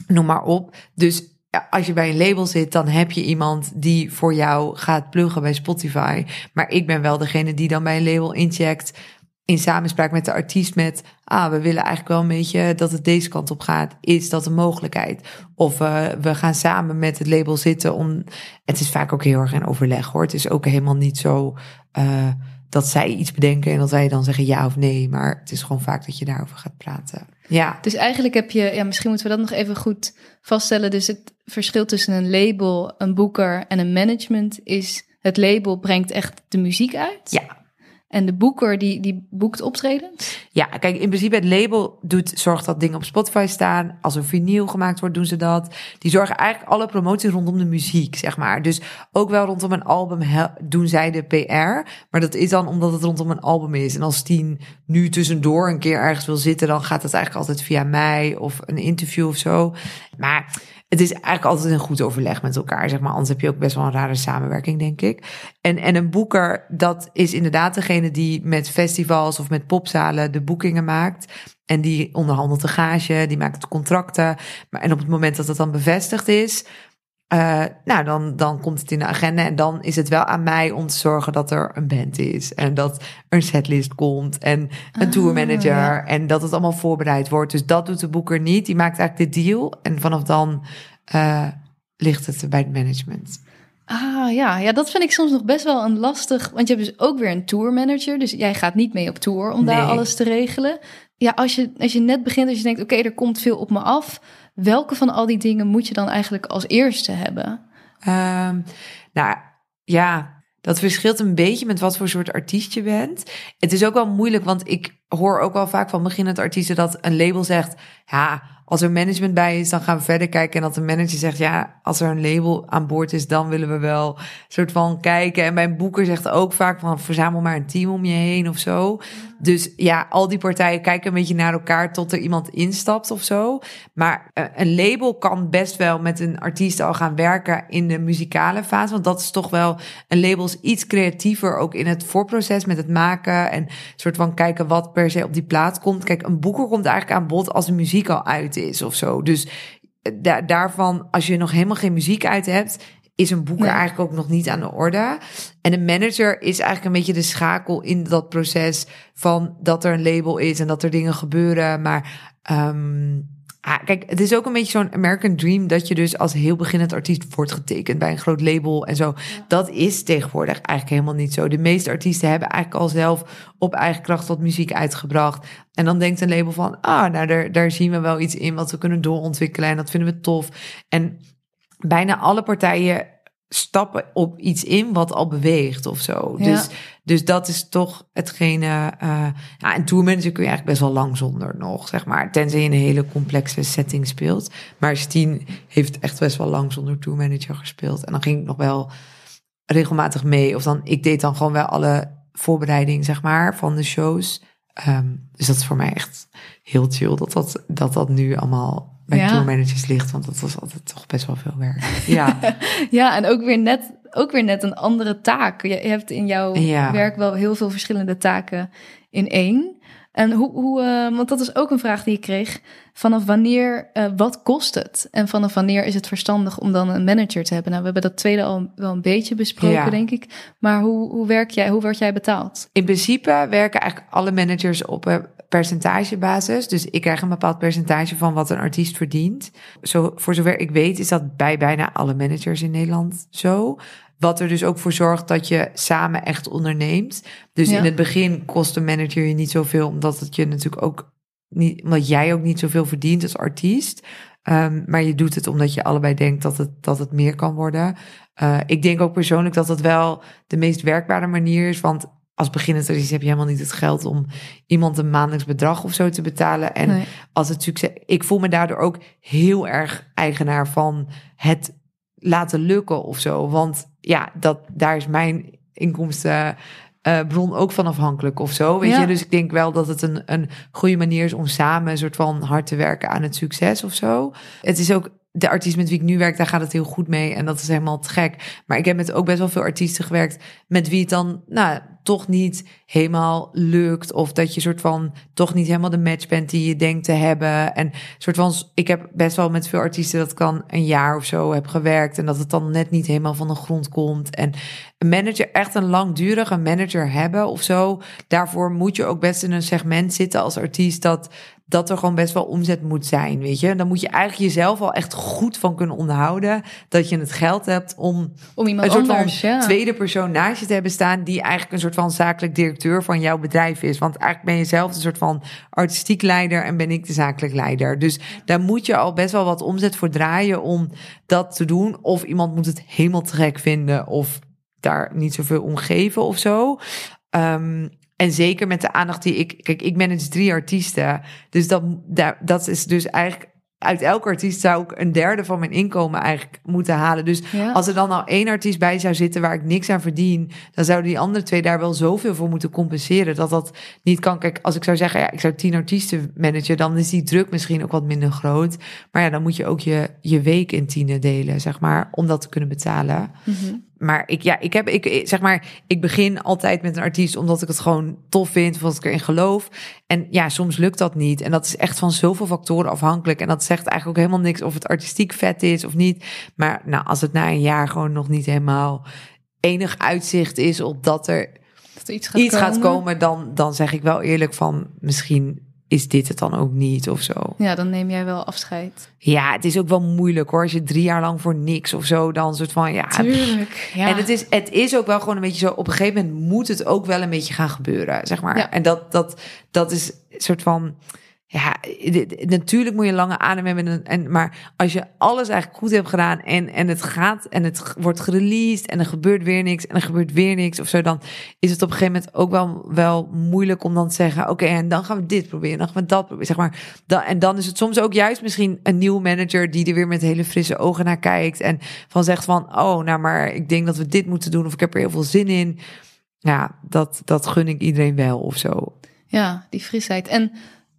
noem maar op. Dus als je bij een label zit, dan heb je iemand die voor jou gaat pluggen bij Spotify. Maar ik ben wel degene die dan bij een label incheckt. In samenspraak met de artiest met, ah, we willen eigenlijk wel een beetje dat het deze kant op gaat. Is dat een mogelijkheid? Of eh, we gaan samen met het label zitten om. Het is vaak ook heel erg in overleg hoor. Het is ook helemaal niet zo eh, dat zij iets bedenken en dat wij dan zeggen ja of nee. Maar het is gewoon vaak dat je daarover gaat praten. Ja. Dus eigenlijk heb je, ja, misschien moeten we dat nog even goed vaststellen. Dus het verschil tussen een label, een boeker en een management is: het label brengt echt de muziek uit. Ja. En de boeker die, die boekt optreden? Ja, kijk, in principe het label doet, zorgt dat dingen op Spotify staan. Als er vinyl gemaakt wordt, doen ze dat. Die zorgen eigenlijk alle promotie rondom de muziek, zeg maar. Dus ook wel rondom een album doen zij de PR. Maar dat is dan omdat het rondom een album is. En als Tien nu tussendoor een keer ergens wil zitten, dan gaat het eigenlijk altijd via mij of een interview of zo. Maar het is eigenlijk altijd een goed overleg met elkaar, zeg maar. Anders heb je ook best wel een rare samenwerking, denk ik. En, en een boeker, dat is inderdaad degene die met festivals of met popzalen de boekingen maakt. En die onderhandelt de gage, die maakt contracten. Maar, en op het moment dat dat dan bevestigd is, uh, nou, dan, dan komt het in de agenda. En dan is het wel aan mij om te zorgen dat er een band is. En dat er een setlist komt. En een ah, tourmanager. En dat het allemaal voorbereid wordt. Dus dat doet de boeker niet. Die maakt eigenlijk de deal. En vanaf dan uh, ligt het bij het management. Ah ja. ja, dat vind ik soms nog best wel een lastig. Want je hebt dus ook weer een tourmanager. Dus jij gaat niet mee op tour om daar alles te regelen. Ja, als je, als je net begint, als je denkt: oké, er komt veel op me af Welke van al die dingen moet je dan eigenlijk als eerste hebben? Um, nou ja, dat verschilt een beetje met wat voor soort artiest je bent. Het is ook wel moeilijk, want ik hoor ook wel vaak van beginnend artiesten dat een label zegt: ja, als er management bij is, dan gaan we verder kijken. En dat de manager zegt, ja, als er een label aan boord is, dan willen we wel soort van kijken. En mijn boeker zegt ook vaak van, verzamel maar een team om je heen of zo. Dus ja, al die partijen kijken een beetje naar elkaar tot er iemand instapt of zo. Maar eh, een label kan best wel met een artiest al gaan werken in de muzikale fase. Want dat is toch wel, een label is iets creatiever ook in het voorproces met het maken. En soort van kijken wat per se op die plaat komt. Kijk, een boeker komt eigenlijk aan bod als de muziek al uit is of zo. Dus eh, daarvan, als je nog helemaal geen muziek uit hebt, is een boeker eigenlijk ook nog niet aan de orde. En een manager is eigenlijk een beetje de schakel in dat proces van dat er een label is en dat er dingen gebeuren. Maar um, Ah, kijk, het is ook een beetje zo'n American Dream dat je dus als heel beginnend artiest wordt getekend bij een groot label en zo. Dat is tegenwoordig eigenlijk helemaal niet zo. De meeste artiesten hebben eigenlijk al zelf op eigen kracht wat muziek uitgebracht. En dan denkt een label van, ah, nou, daar, daar zien we wel iets in wat we kunnen doorontwikkelen en dat vinden we tof. En bijna alle partijen stappen op iets in wat al beweegt of zo. Dus, dus dat is toch hetgene. Uh, ja, en tourmanager kun je eigenlijk best wel lang zonder nog, zeg maar. Tenzij je in een hele complexe setting speelt. Maar Stien heeft echt best wel lang zonder tourmanager gespeeld. En dan ging ik nog wel regelmatig mee. Of dan, ik deed dan gewoon wel alle voorbereiding, zeg maar, van de shows. Um, dus dat is voor mij echt heel chill dat dat, dat, dat nu allemaal bij ja. tourmanagers ligt. Want dat was altijd toch best wel veel werk. Ja, ja en ook weer, net, ook weer net een andere taak. Je hebt in jouw werk wel heel veel verschillende taken in één. En hoe, hoe uh, want dat is ook een vraag die ik kreeg. Vanaf wanneer, uh, wat kost het? En vanaf wanneer is het verstandig om dan een manager te hebben? Nou, we hebben dat tweede al wel een beetje besproken, denk ik. Maar hoe, hoe werk jij, hoe word jij betaald? In principe werken eigenlijk alle managers op een percentagebasis. Dus ik krijg een bepaald percentage van wat een artiest verdient. Zo, voor zover ik weet is dat bij bijna alle managers in Nederland zo. Wat er dus ook voor zorgt dat je samen echt onderneemt. Dus in het begin kost een manager je niet zoveel, omdat het je natuurlijk ook niet, omdat jij ook niet zoveel verdient als artiest. Um, maar je doet het omdat je allebei denkt dat het, dat het meer kan worden. Uh, ik denk ook persoonlijk dat het wel de meest werkbare manier is. Want als beginnend artiest heb je helemaal niet het geld om iemand een maandelijks bedrag of zo te betalen. En als het succes. Ik voel me daardoor ook heel erg eigenaar van het laten lukken of zo. Want ja, dat, daar is mijn inkomstenbron bron ook van afhankelijk of zo. Weet je? Dus ik denk wel dat het een, een goede manier is om samen een soort van hard te werken aan het succes of zo. Het is ook de artiest met wie ik nu werk, daar gaat het heel goed mee. En dat is helemaal te gek. Maar ik heb met ook best wel veel artiesten gewerkt met wie het dan, nou, toch niet helemaal lukt. Of dat je soort van toch niet helemaal de match bent die je denkt te hebben. En soort van, ik heb best wel met veel artiesten dat kan een jaar of zo heb gewerkt. En dat het dan net niet helemaal van de grond komt. En een manager, echt een langdurige manager hebben of zo. Daarvoor moet je ook best in een segment zitten als artiest dat dat er gewoon best wel omzet moet zijn, weet je. Dan moet je eigenlijk jezelf al echt goed van kunnen onderhouden dat je het geld hebt om, om iemand een soort anders, van tweede persoon naast je te hebben staan die eigenlijk een soort van zakelijk directeur van jouw bedrijf is. Want eigenlijk ben je zelf een soort van artistiek leider en ben ik de zakelijk leider. Dus daar moet je al best wel wat omzet voor draaien om dat te doen. Of iemand moet het helemaal te gek vinden of daar niet zoveel om geven of zo. Ehm, en zeker met de aandacht die ik. Kijk, ik manage drie artiesten. Dus dat, dat, is dus eigenlijk uit elke artiest zou ik een derde van mijn inkomen eigenlijk moeten halen. Dus Ja. als er dan nou één artiest bij zou zitten waar ik niks aan verdien, dan zouden die andere twee daar wel zoveel voor moeten compenseren dat dat niet kan. Kijk, als ik zou zeggen, ja, ik zou tien artiesten managen, dan is die druk misschien ook wat minder groot. Maar ja, dan moet je ook je, je week in tienen delen, zeg maar, om dat te kunnen betalen. Mhm. Maar ik, ja, ik heb, ik, zeg maar, ik begin altijd met een artiest omdat ik het gewoon tof vind, of ik erin geloof. En ja, soms lukt dat niet. En dat is echt van zoveel factoren afhankelijk. En dat zegt eigenlijk ook helemaal niks of het artistiek vet is of niet. Maar nou, als het na een jaar gewoon nog niet helemaal enig uitzicht is op dat er Dat iets gaat iets komen. gaat komen, dan, dan zeg ik wel eerlijk van misschien is dit het dan ook niet of zo. Ja, dan neem jij wel afscheid. Ja, het is ook wel moeilijk hoor. Als je drie jaar lang voor niks of zo, dan soort van ja. Tuurlijk. Ja. En het is, het is ook wel gewoon een beetje zo. Op een gegeven moment moet het ook wel een beetje gaan gebeuren, zeg maar. Ja. En dat, dat, dat is een soort van. Ja, natuurlijk moet je lange adem hebben. En, maar als je alles eigenlijk goed hebt gedaan en, en het gaat en het wordt gereleased en er gebeurt weer niks en er gebeurt weer niks of zo, dan is het op een gegeven moment ook wel, wel moeilijk om dan te zeggen: Oké, en dan gaan we dit proberen, dan gaan we dat proberen. Zeg maar, dan, en dan is het soms ook juist misschien een nieuwe manager die er weer met hele frisse ogen naar kijkt en van zegt: van, Oh, nou, maar ik denk dat we dit moeten doen of ik heb er heel veel zin in. Ja, dat, dat gun ik iedereen wel of zo. Ja, die frisheid. En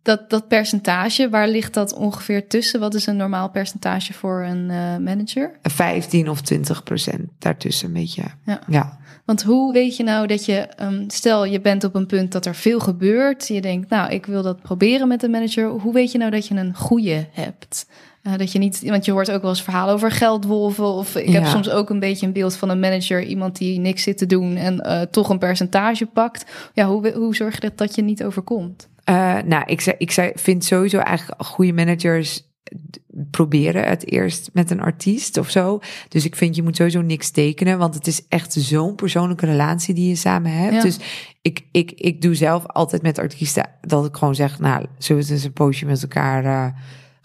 dat, dat percentage, waar ligt dat ongeveer tussen? Wat is een normaal percentage voor een eh, manager? 15 of 20 procent daartussen een beetje. Ja. ja. Want hoe weet je nou dat je, ehm, stel je bent op een punt dat er veel gebeurt, je denkt, nou, ik wil dat proberen met een manager. Hoe weet je nou dat je een goede hebt? Eh, dat je niet, want je hoort ook wel eens verhalen over geldwolven. Of ik heb soms ook een beetje een beeld van een manager, iemand die niks zit te doen en eh, toch een percentage pakt. Ja, hoe, hoe zorg je dat dat je niet overkomt? Eh, nou, ik, zei, ik zei, vind sowieso eigenlijk goede managers proberen het eerst met een artiest of zo. Dus ik vind je moet sowieso niks tekenen, want het is echt zo'n persoonlijke relatie die je samen hebt. Ja. Dus ik, ik, ik doe zelf altijd met artiesten dat ik gewoon zeg, nou, zullen we eens een poosje met elkaar eh,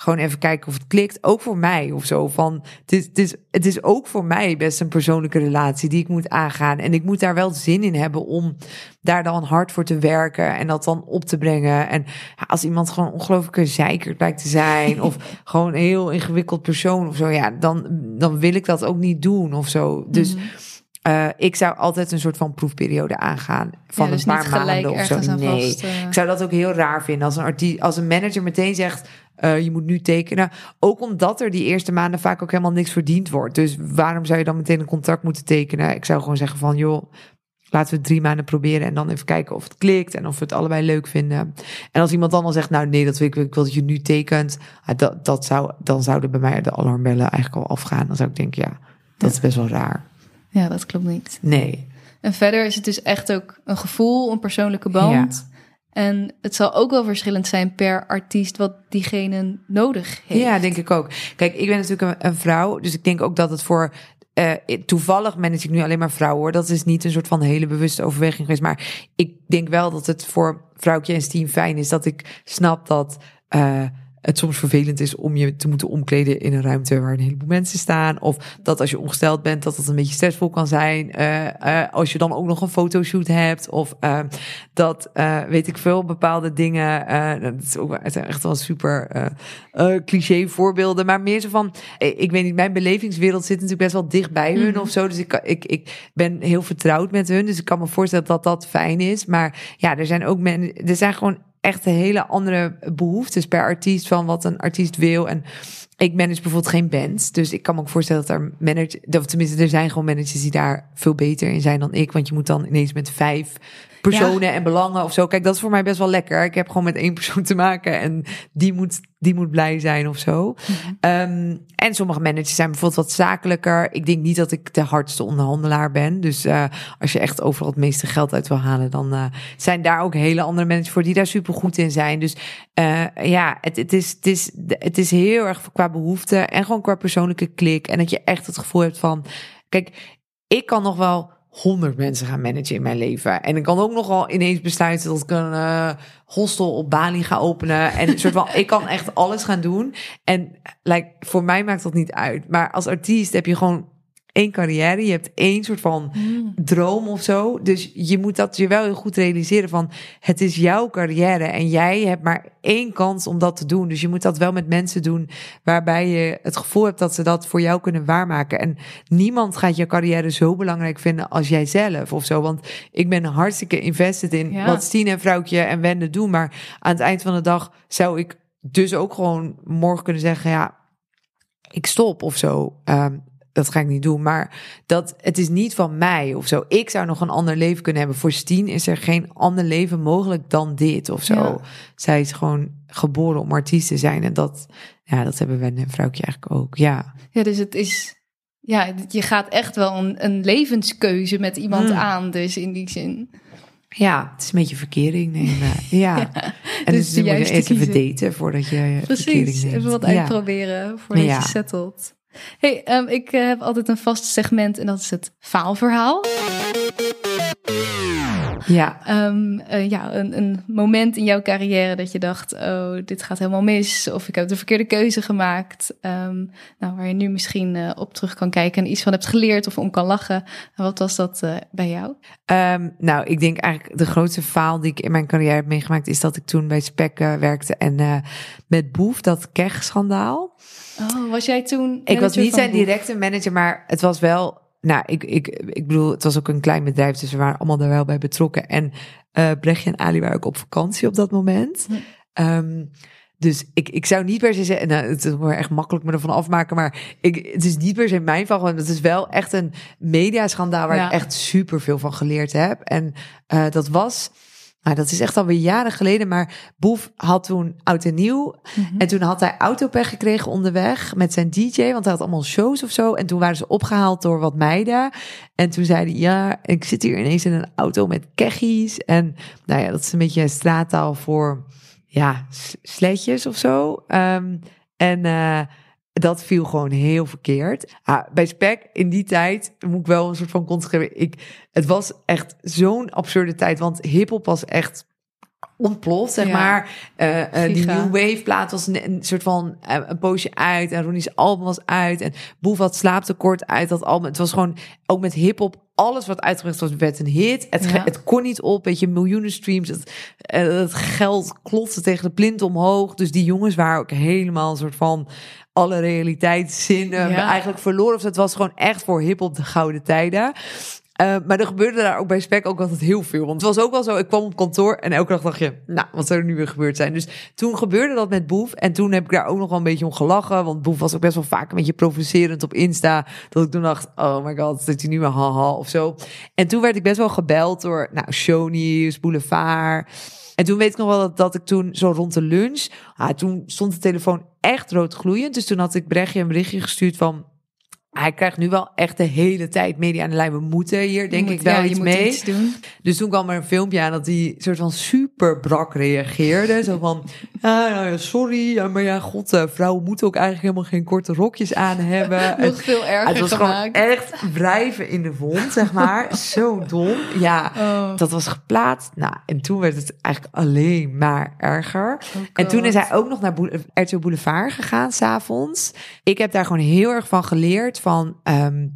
gewoon even kijken of het klikt. Ook voor mij of zo. Van, het, is, het, is, het is ook voor mij best een persoonlijke relatie die ik moet aangaan. En ik moet daar wel zin in hebben om daar dan hard voor te werken en dat dan op te brengen. En als iemand gewoon ongelooflijke zeikert blijkt te zijn, of gewoon een heel ingewikkeld persoon of zo, ja, dan, dan wil ik dat ook niet doen of zo. Dus. Mhm. eh, ik zou altijd een soort van proefperiode aangaan van Ja, dus een paar maanden of zo. Nee, vast, eh. ik zou dat ook heel raar vinden als een, als een manager meteen zegt: eh, je moet nu tekenen. Ook omdat er die eerste maanden vaak ook helemaal niks verdiend wordt. Dus waarom zou je dan meteen een contract moeten tekenen? Ik zou gewoon zeggen: van joh, laten we het drie maanden proberen en dan even kijken of het klikt en of we het allebei leuk vinden. En als iemand dan al zegt: nou nee, dat wil ik, ik wil dat je nu tekent, ah, dat, dat zou, dan zouden bij mij de alarmbellen eigenlijk al afgaan. Dan zou ik denken: ja, dat is best wel raar. Ja, dat klopt niet. Nee. En verder is het dus echt ook een gevoel, een persoonlijke band. En het zal ook wel verschillend zijn per artiest wat diegene nodig heeft. Ja, denk ik ook. Kijk, ik ben natuurlijk een, een vrouw, dus ik denk ook dat het voor. eh, toevallig manage ik nu alleen maar vrouwen hoor. Dat is niet een soort van hele bewuste overweging geweest. Maar ik denk wel dat het voor vrouwtje en team fijn is dat ik snap dat. eh, het soms vervelend is om je te moeten omkleden in een ruimte waar een heleboel mensen staan. Of dat als je ongesteld bent, dat dat een beetje stressvol kan zijn. Eh, eh, als je dan ook nog een fotoshoot hebt. Of eh, dat, weet ik veel, bepaalde dingen. dat is ook het zijn echt wel super cliché voorbeelden. Maar meer zo van, ik weet niet, mijn belevingswereld zit natuurlijk best wel dicht bij hun Mhm. of zo. Dus ik, ik, ik ben heel vertrouwd met hun. Dus ik kan me voorstellen dat dat fijn is. Maar ja, er zijn ook mensen, er zijn gewoon echt hele andere behoeftes per artiest van wat een artiest wil. En ik manage bijvoorbeeld geen bands. Dus ik kan me ook voorstellen dat er manage, of tenminste, er zijn gewoon managers die daar veel beter in zijn dan ik. Want je moet dan ineens met vijf personen en belangen of zo. Kijk, dat is voor mij best wel lekker. Ik heb gewoon met één persoon te maken en die moet, die moet blij zijn of zo. Ehm, en sommige managers zijn bijvoorbeeld wat zakelijker. Ik denk niet dat ik de hardste onderhandelaar ben. Dus eh, als je echt overal het meeste geld uit wil halen, dan eh, zijn daar ook hele andere managers voor die daar super goed in zijn. Dus eh, ja, het, het, is, het, is, het is heel erg qua behoefte en gewoon qua persoonlijke klik. En dat je echt het gevoel hebt van, kijk, ik kan nog wel honderd mensen gaan managen in mijn leven. En ik kan ook nogal ineens besluiten dat ik een eh, hostel op Bali ga openen. En soort van, ik kan echt alles gaan doen. En like, voor mij maakt dat niet uit. Maar als artiest heb je gewoon één carrière, je hebt één soort van Mm. droom of zo. Dus je moet dat je wel heel goed realiseren van het is jouw carrière en jij hebt maar één kans om dat te doen. Dus je moet dat wel met mensen doen waarbij je het gevoel hebt dat ze dat voor jou kunnen waarmaken. En niemand gaat je carrière zo belangrijk vinden als jij zelf of zo. Want ik ben hartstikke invested in Ja. wat Stien en vrouwtje en Wende doen. Maar aan het eind van de dag zou ik dus ook gewoon morgen kunnen zeggen, ja, ik stop of zo. Ehm, dat ga ik niet doen. Maar dat, het is niet van mij of zo. Ik zou nog een ander leven kunnen hebben. Voor Stien is er geen ander leven mogelijk dan dit of zo. Ja. Zij is gewoon geboren om artiest te zijn. En dat, ja, dat hebben Wende en vrouwtje eigenlijk ook. Ja. Ja, dus het is. Ja, je gaat echt wel een, een levenskeuze met iemand Mm. aan, dus in die zin. Ja, het is een beetje verkering nemen. Ja. En dus dus, dan moet je eerst even daten voordat je verkering Precies, neemt. even wat Ja. uitproberen voordat Ja. je settelt. Hey, ehm, ik eh, heb altijd een vast segment en dat is het faalverhaal. Ja. Ehm, eh, ja, een, een moment in jouw carrière dat je dacht, oh, dit gaat helemaal mis. Of ik heb de verkeerde keuze gemaakt. Ehm, nou, waar je nu misschien eh, op terug kan kijken en iets van hebt geleerd of om kan lachen. En wat was dat eh, bij jou? Ehm, nou, ik denk eigenlijk de grootste faal die ik in mijn carrière heb meegemaakt... is dat ik toen bij Spec eh, werkte en met Boef, dat Keg-schandaal. Oh, was jij toen Ik was niet zijn directe manager, maar het was wel... Nou, ik, ik, ik bedoel, het was ook een klein bedrijf, dus we waren allemaal er wel bij betrokken. En eh Brechtje en Ali waren ook op vakantie op dat moment. Hm. Ehm, dus ik, ik zou niet per se zeggen, nou, het is echt makkelijk me ervan afmaken, maar ik, het is niet per se mijn val, want het is wel echt een mediaschandaal waar Ja. ik echt super veel van geleerd heb. En eh, dat was, nou, dat is echt alweer jaren geleden, maar Boef had toen oud en nieuw Mhm. en toen had hij autopech gekregen onderweg met zijn DJ, want hij had allemaal shows of zo. En toen waren ze opgehaald door wat meiden. En toen zei hij, ja, ik zit hier ineens in een auto met keggies. En nou ja, dat is een beetje straattaal voor, ja, sletjes of zo. Ehm, en eh, dat viel gewoon heel verkeerd. Ah, bij Spec in die tijd moet ik wel een soort van context geven. Ik, het was echt zo'n absurde tijd, want hiphop was echt ontploft, zeg Ja. maar. Eh, die. New Wave plaat was een, een soort van eh, een poosje uit. En Ronnie's album was uit. En Boef had slaaptekort uit dat album. Het was gewoon, ook met hiphop, alles wat uitgebracht was, werd een hit. Het, Ja. het kon niet op, weet je, miljoenen streams. Het, het geld klotste tegen de plint omhoog. Dus die jongens waren ook helemaal een soort van alle realiteitszinnen Ja. eigenlijk verloren. Of het was gewoon echt voor hiphop de gouden tijden. Eh, maar er gebeurde daar ook bij Spec ook altijd heel veel. Want het was ook wel zo, ik kwam op kantoor en elke dag dacht je, nou, wat zou er nu weer gebeurd zijn? Dus toen gebeurde dat met Boef. En toen heb ik daar ook nog wel een beetje om gelachen. Want Boef was ook best wel vaak een beetje provocerend op Insta. Dat ik toen dacht, oh my god, zit hij nu weer haha of zo. En toen werd ik best wel gebeld door, nou, Shownieuws, Boulevard. En toen weet ik nog wel dat, dat ik toen zo rond de lunch, ah, toen stond de telefoon echt rood gloeiend. Dus toen had ik Brechtje een berichtje gestuurd van, hij krijgt nu wel echt de hele tijd media aan de lijn. We moeten hier denk ik wel ja, iets mee. iets doen. Dus toen kwam er een filmpje aan dat hij soort van super brak reageerde. Zo van, ah, sorry, maar ja, god, eh, vrouwen moeten ook eigenlijk helemaal geen korte rokjes aan hebben. Nog veel erger het was gemaakt. gewoon echt wrijven in de wond, zeg maar. Zo dom. Ja, Oh, dat was geplaatst. Nou, en toen werd het eigenlijk alleen maar erger. oh En toen is hij ook nog naar RTL Boulevard gegaan, s'avonds. Ik heb daar gewoon heel erg van geleerd van... ehm,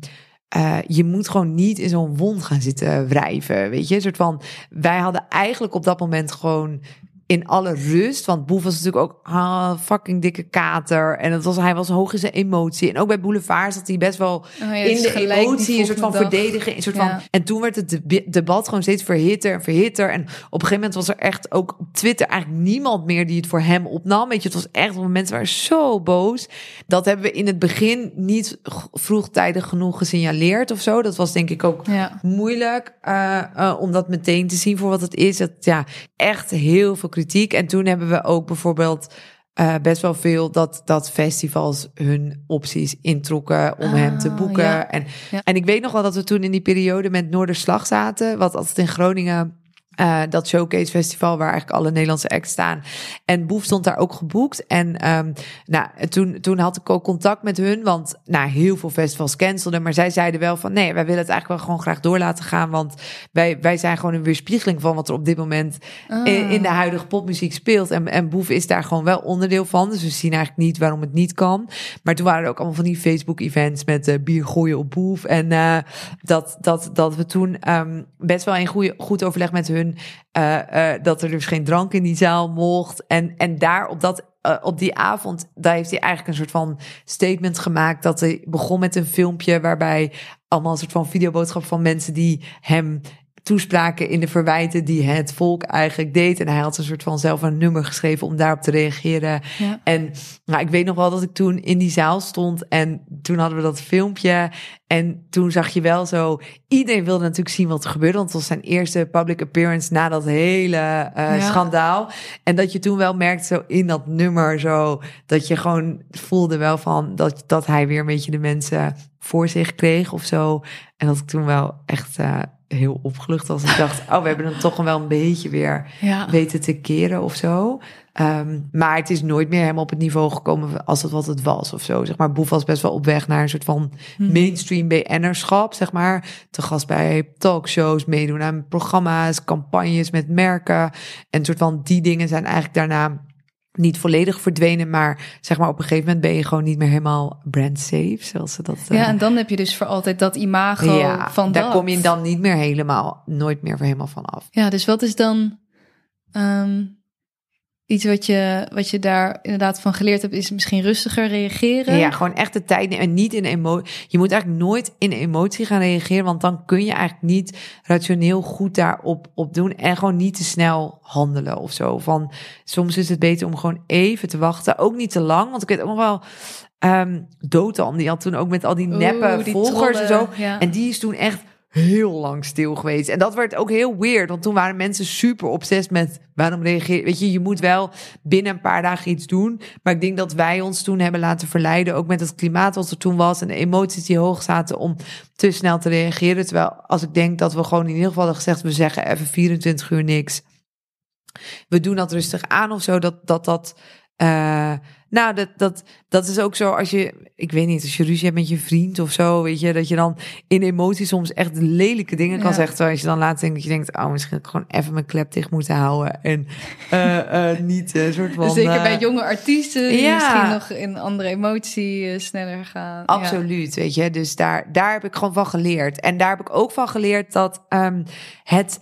eh, je moet gewoon niet in zo'n wond gaan zitten wrijven, weet je? Een soort van, wij hadden eigenlijk op dat moment gewoon in alle rust, want Boef was natuurlijk ook ah, fucking dikke kater en het was, hij was hoog in zijn emotie. En ook bij Boulevard zat hij best wel Oh ja, in de emotie, een soort van dag. verdedigen, een soort Ja. van. En toen werd het debat gewoon steeds verhitter en verhitter. En op een gegeven moment was er echt ook op Twitter eigenlijk niemand meer die het voor hem opnam. Weet je, het was echt, mensen waren zo boos. Dat hebben we in het begin niet vroegtijdig genoeg gesignaleerd of zo. Dat was denk ik ook Ja. moeilijk eh, eh, om dat meteen te zien voor wat het is. Dat ja, echt heel veel kritiek. En toen hebben we ook bijvoorbeeld eh, best wel veel dat, dat festivals hun opties introkken om hem te Ah, boeken. ja. En, Ja. en ik weet nog wel dat we toen in die periode met Noorderslag zaten, wat altijd in Groningen Uh, dat Showcase Festival, waar eigenlijk alle Nederlandse acts staan. En Boef stond daar ook geboekt. En um, nou, toen, toen had ik ook contact met hun, want nou, heel veel festivals cancelden. Maar zij zeiden wel van nee, wij willen het eigenlijk wel gewoon graag door laten gaan. Want wij, wij zijn gewoon een weerspiegeling van wat er op dit moment in, in, de huidige popmuziek speelt. En, en Boef is daar gewoon wel onderdeel van. Dus we zien eigenlijk niet waarom het niet kan. Maar toen waren er ook allemaal van die Facebook-events met uh, bier gooien op Boef. En uh, dat, dat, dat we toen um, best wel in goede, goed overleg met hun uh, uh, dat er dus geen drank in die zaal mocht. En, en daar op, dat, uh, op die avond, daar heeft hij eigenlijk een soort van statement gemaakt. Dat hij begon met een filmpje waarbij allemaal een soort van videoboodschap van mensen die hem toespraken in de verwijten die het volk eigenlijk deed. En hij had een soort van zelf een nummer geschreven om daarop te reageren. Ja. En nou, ik weet nog wel dat ik toen in die zaal stond en toen hadden we dat filmpje. En toen zag je wel zo, iedereen wilde natuurlijk zien wat er gebeurde, want het was zijn eerste public appearance na dat hele uh, schandaal. En dat je toen wel merkte zo in dat nummer zo, dat je gewoon voelde wel van dat, dat hij weer een beetje de mensen voor zich kreeg of zo. En dat ik toen wel echt uh, heel opgelucht was. Ik dacht, oh, we hebben hem toch wel een beetje weer ja. weten te keren of zo. Um, maar het is nooit meer helemaal op het niveau gekomen als het wat het was of zo. Zeg maar, Boef was best wel op weg naar een soort van hmm. mainstream BN'erschap, zeg maar. Te gast bij talkshows, meedoen aan programma's, campagnes met merken. En soort van die dingen zijn eigenlijk daarna niet volledig verdwenen, maar zeg maar op een gegeven moment ben je gewoon niet meer helemaal brand safe, zoals ze dat. Ja, uh, en dan heb je dus voor altijd dat imago ja, van daar kom je dan niet meer helemaal, nooit meer helemaal van af. Ja, dus wat is dan um, iets wat je, wat je daar inderdaad van geleerd hebt, is misschien rustiger reageren. Ja, gewoon echt de tijd en niet in emotie. Je moet eigenlijk nooit in emotie gaan reageren, want dan kun je eigenlijk niet rationeel goed daarop op doen en gewoon niet te snel handelen of zo. Van soms is het beter om gewoon even te wachten, ook niet te lang, want ik weet ook nog wel. Um, Dotan, die had toen ook met al die neppe volgers en zo. Ja. En die is toen echt heel lang stil geweest. En dat werd ook heel weird, want toen waren mensen super obsessief met waarom reageer Weet je, je moet wel binnen een paar dagen iets doen. Maar ik denk dat wij ons toen hebben laten verleiden, ook met het klimaat wat er toen was en de emoties die hoog zaten, om te snel te reageren. Terwijl als ik denk dat we gewoon in ieder geval hadden gezegd, we zeggen even 24 uur niks. We doen dat rustig aan of zo, dat dat, dat uh, nou, dat, dat, dat is ook zo als je, ik weet niet, als je ruzie hebt met je vriend of zo, weet je, dat je dan in emotie soms echt lelijke dingen kan zeggen. Terwijl als je dan laat denken, dat je denkt, oh, misschien ik gewoon even mijn klep dicht moeten houden. En uh, uh, niet een soort van. Zeker bij jonge artiesten die ja. misschien nog in andere emotie sneller gaan. Absoluut, weet je. Dus daar, daar heb ik gewoon van geleerd. En daar heb ik ook van geleerd dat um, het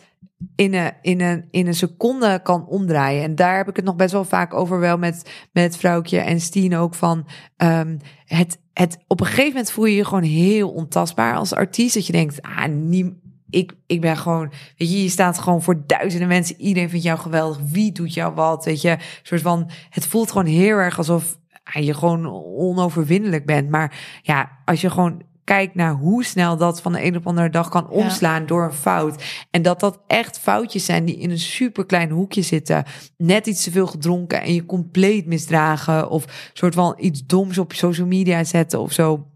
in een, in, een, in een seconde kan omdraaien. En daar heb ik het nog best wel vaak over, wel met, met vrouwtje en Stien ook van. Um, het, het, op een gegeven moment voel je je gewoon heel ontastbaar als artiest. Dat je denkt, ah, nie, ik, ik ben gewoon, weet je, je staat gewoon voor duizenden mensen. Iedereen vindt jou geweldig. Wie doet jou wat? Weet je, soort van, het voelt gewoon heel erg alsof je gewoon onoverwinnelijk bent. Maar ja, als je gewoon kijk naar hoe snel dat van de een op de andere dag kan omslaan door een fout. En dat dat echt foutjes zijn die in een super klein hoekje zitten. Net iets te veel gedronken en je compleet misdragen. Of soort van iets doms op social media zetten of zo.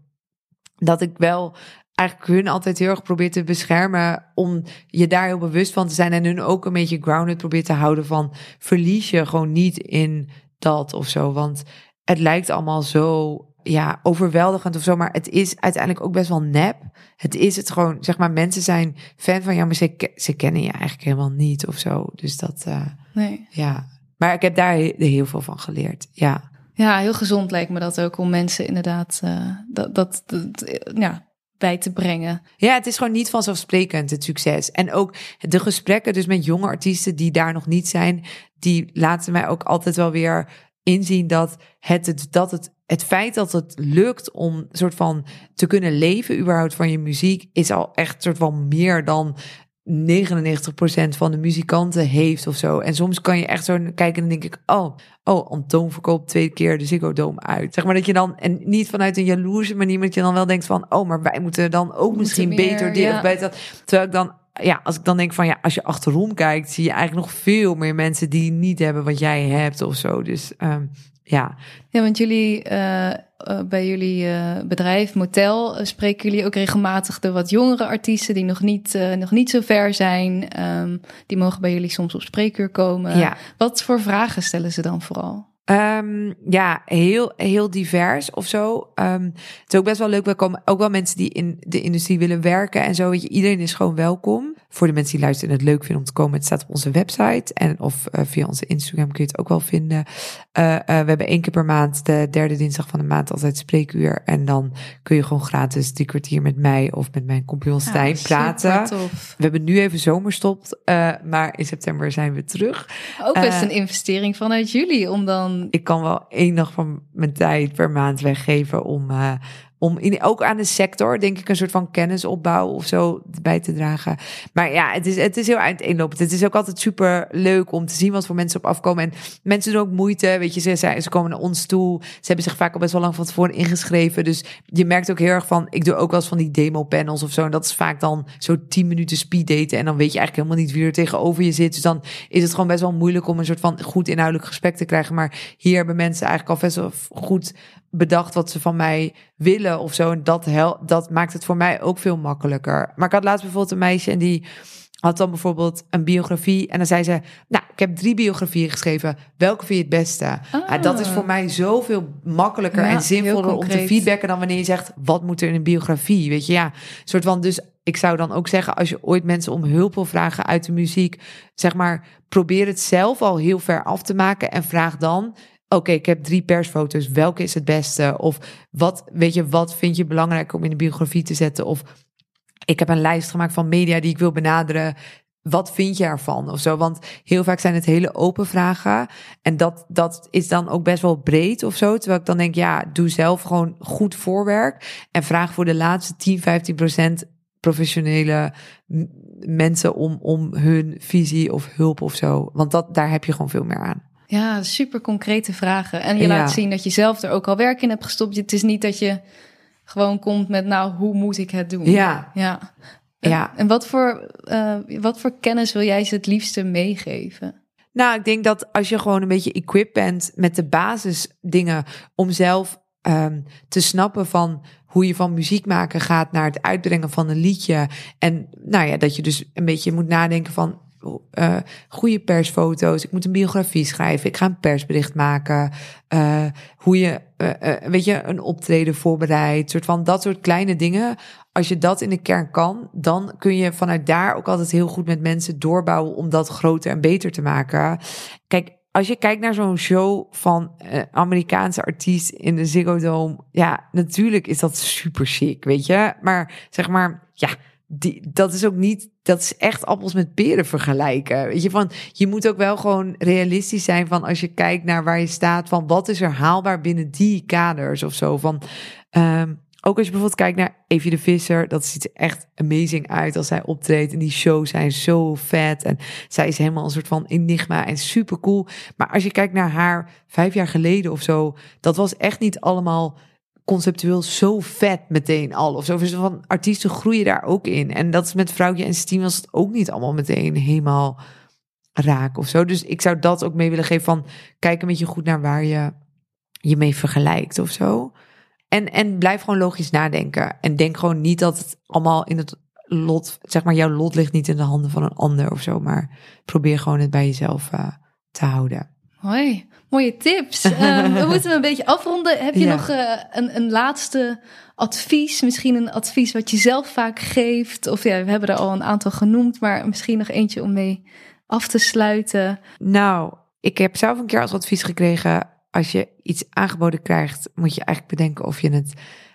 Dat ik wel eigenlijk hun altijd heel erg probeer te beschermen om je daar heel bewust van te zijn en hun ook een beetje grounded probeer te houden van verlies je gewoon niet in dat of zo, want het lijkt allemaal zo ja, overweldigend of zo. Maar het is uiteindelijk ook best wel nep. Het is het gewoon, zeg maar, mensen zijn fan van jou, maar ze, ze kennen je eigenlijk helemaal niet of zo. Dus dat, uh, nee. ja. Maar ik heb daar heel veel van geleerd, ja. Ja, heel gezond lijkt me dat ook om mensen inderdaad uh, dat, dat, dat, ja, bij te brengen. Ja, het is gewoon niet vanzelfsprekend, het succes. En ook de gesprekken dus met jonge artiesten die daar nog niet zijn, die laten mij ook altijd wel weer inzien dat het, dat het het feit dat het lukt om soort van te kunnen leven überhaupt van je muziek is al echt soort van meer dan 99% van de muzikanten heeft of zo. En soms kan je echt zo kijken en denk ik, oh, oh, Antoon verkoopt twee keer de Ziggo Dome uit. Zeg maar dat je dan, en niet vanuit een jaloerse manier, maar dat je dan wel denkt van, oh, maar wij moeten dan ook misschien beter dit of beter. Terwijl ik dan ja, als ik dan denk van ja, als je achterom kijkt, zie je eigenlijk nog veel meer mensen die niet hebben wat jij hebt of zo. Dus um, Ja, Ja, want jullie eh, eh, bij jullie eh, bedrijf, Motel, spreken jullie ook regelmatig de wat jongere artiesten die nog niet, nog niet zo ver zijn. Ehm, die mogen bij jullie soms op spreekuur komen. ja. Wat voor vragen stellen ze dan vooral? Ehm, ja, heel, heel divers of zo. Ehm, het is ook best wel leuk. We komen ook wel mensen die in de industrie willen werken en zo. Weet je, iedereen is gewoon welkom. Voor de mensen die luisteren en het leuk vinden om te komen, het staat op onze website. En of eh, via onze Instagram kun je het ook wel vinden. Eh, eh, we hebben één keer per maand, de derde dinsdag van de maand, altijd spreekuur. En dan kun je gewoon gratis drie kwartier met mij of met mijn compagnon Stijn praten. tof. We hebben nu even zomerstopt, eh, maar in september zijn we terug. Ook best een investering vanuit jullie om dan. Ik kan wel één dag van mijn tijd per maand weggeven om, eh, om in, ook aan de sector, denk ik, een soort van kennisopbouw of zo bij te dragen. Maar ja, het is, het is heel uiteenlopend. Het is ook altijd super leuk om te zien wat voor mensen op afkomen. En mensen doen ook moeite, weet je, ze, ze, ze komen naar ons toe. Ze hebben zich vaak al best wel lang van tevoren ingeschreven. Dus je merkt ook heel erg van, ik doe ook wel eens van die demo panels of zo. En dat is vaak dan zo 10 minuten speed daten. En dan weet je eigenlijk helemaal niet wie er tegenover je zit. Dus dan is het gewoon best wel moeilijk om een soort van goed inhoudelijk gesprek te krijgen. Maar hier hebben mensen eigenlijk al best wel goed bedacht wat ze van mij willen of zo. En dat, hel dat maakt het voor mij ook veel makkelijker. Maar ik had laatst bijvoorbeeld een meisje en die had dan bijvoorbeeld een biografie. En dan zei ze, nou, ik heb drie biografieën geschreven. Welke vind je het beste? Ja, dat is voor mij zoveel makkelijker Ja, en zinvoller om te feedbacken dan wanneer je zegt, wat moet er in een biografie? Weet je, ja, soort van, dus ik zou dan ook zeggen, als je ooit mensen om hulp wil vragen uit de muziek, zeg maar, probeer het zelf al heel ver af te maken en vraag dan, oké, ik heb drie persfoto's, welke is het beste? Of wat, weet je, wat vind je belangrijk om in de biografie te zetten? Of ik heb een lijst gemaakt van media die ik wil benaderen. Wat vind je ervan of zo? Want heel vaak zijn het hele open vragen. En dat, dat is dan ook best wel breed of zo. Terwijl ik dan denk, ja, doe zelf gewoon goed voorwerk. En vraag voor de laatste 10, 15 procent professionele mensen om, om hun visie of hulp of zo. Want dat, daar heb je gewoon veel meer aan. Ja, super concrete vragen. En je Ja. laat zien dat je zelf er ook al werk in hebt gestopt. Het is niet dat je gewoon komt met, nou, hoe moet ik het doen? Ja, Ja. ja. En wat voor, eh, wat voor kennis wil jij ze het liefste meegeven? Nou, ik denk dat als je gewoon een beetje equipped bent met de basisdingen om zelf ehm, te snappen van hoe je van muziek maken gaat naar het uitbrengen van een liedje. En nou ja, dat je dus een beetje moet nadenken van eh goede persfoto's. Ik moet een biografie schrijven. Ik ga een persbericht maken. eh, hoe je, eh, weet je, een optreden voorbereidt. soort van dat soort kleine dingen. Als je dat in de kern kan, dan kun je vanuit daar ook altijd heel goed met mensen doorbouwen om dat groter en beter te maken. Kijk, als je kijkt naar zo'n show van Amerikaanse artiest in de Ziggo Dome, ja, natuurlijk is dat super chic, weet je. Maar zeg maar, ja, die, dat is ook niet, dat is echt appels met peren vergelijken. Weet je, van je moet ook wel gewoon realistisch zijn van als je kijkt naar waar je staat, van wat is er haalbaar binnen die kaders of zo. Van, ehm, ook als je bijvoorbeeld kijkt naar Evie de Visser, dat ziet er echt amazing uit als zij optreedt. En die shows zijn zo vet. En zij is helemaal een soort van enigma en super cool. Maar als je kijkt naar haar vijf jaar geleden of zo, dat was echt niet allemaal conceptueel zo vet meteen al. Of zo. Dus van artiesten groeien daar ook in. En dat is met Vrouwtje en Steam was het ook niet allemaal meteen helemaal raak of zo. Dus ik zou dat ook mee willen geven van kijk een beetje goed naar waar je je mee vergelijkt of zo. En, en blijf gewoon logisch nadenken. En denk gewoon niet dat het allemaal in het lot, zeg maar, jouw lot ligt niet in de handen van een ander of zo. Maar probeer gewoon het bij jezelf eh, te houden. Hoi, mooie tips. Ehm, we moeten een beetje afronden. Heb je Ja. nog eh, een, een laatste advies? Misschien een advies wat je zelf vaak geeft? Of ja, we hebben er al een aantal genoemd, maar misschien nog eentje om mee af te sluiten. Nou, ik heb zelf een keer als advies gekregen. Als je iets aangeboden krijgt, moet je eigenlijk bedenken of je het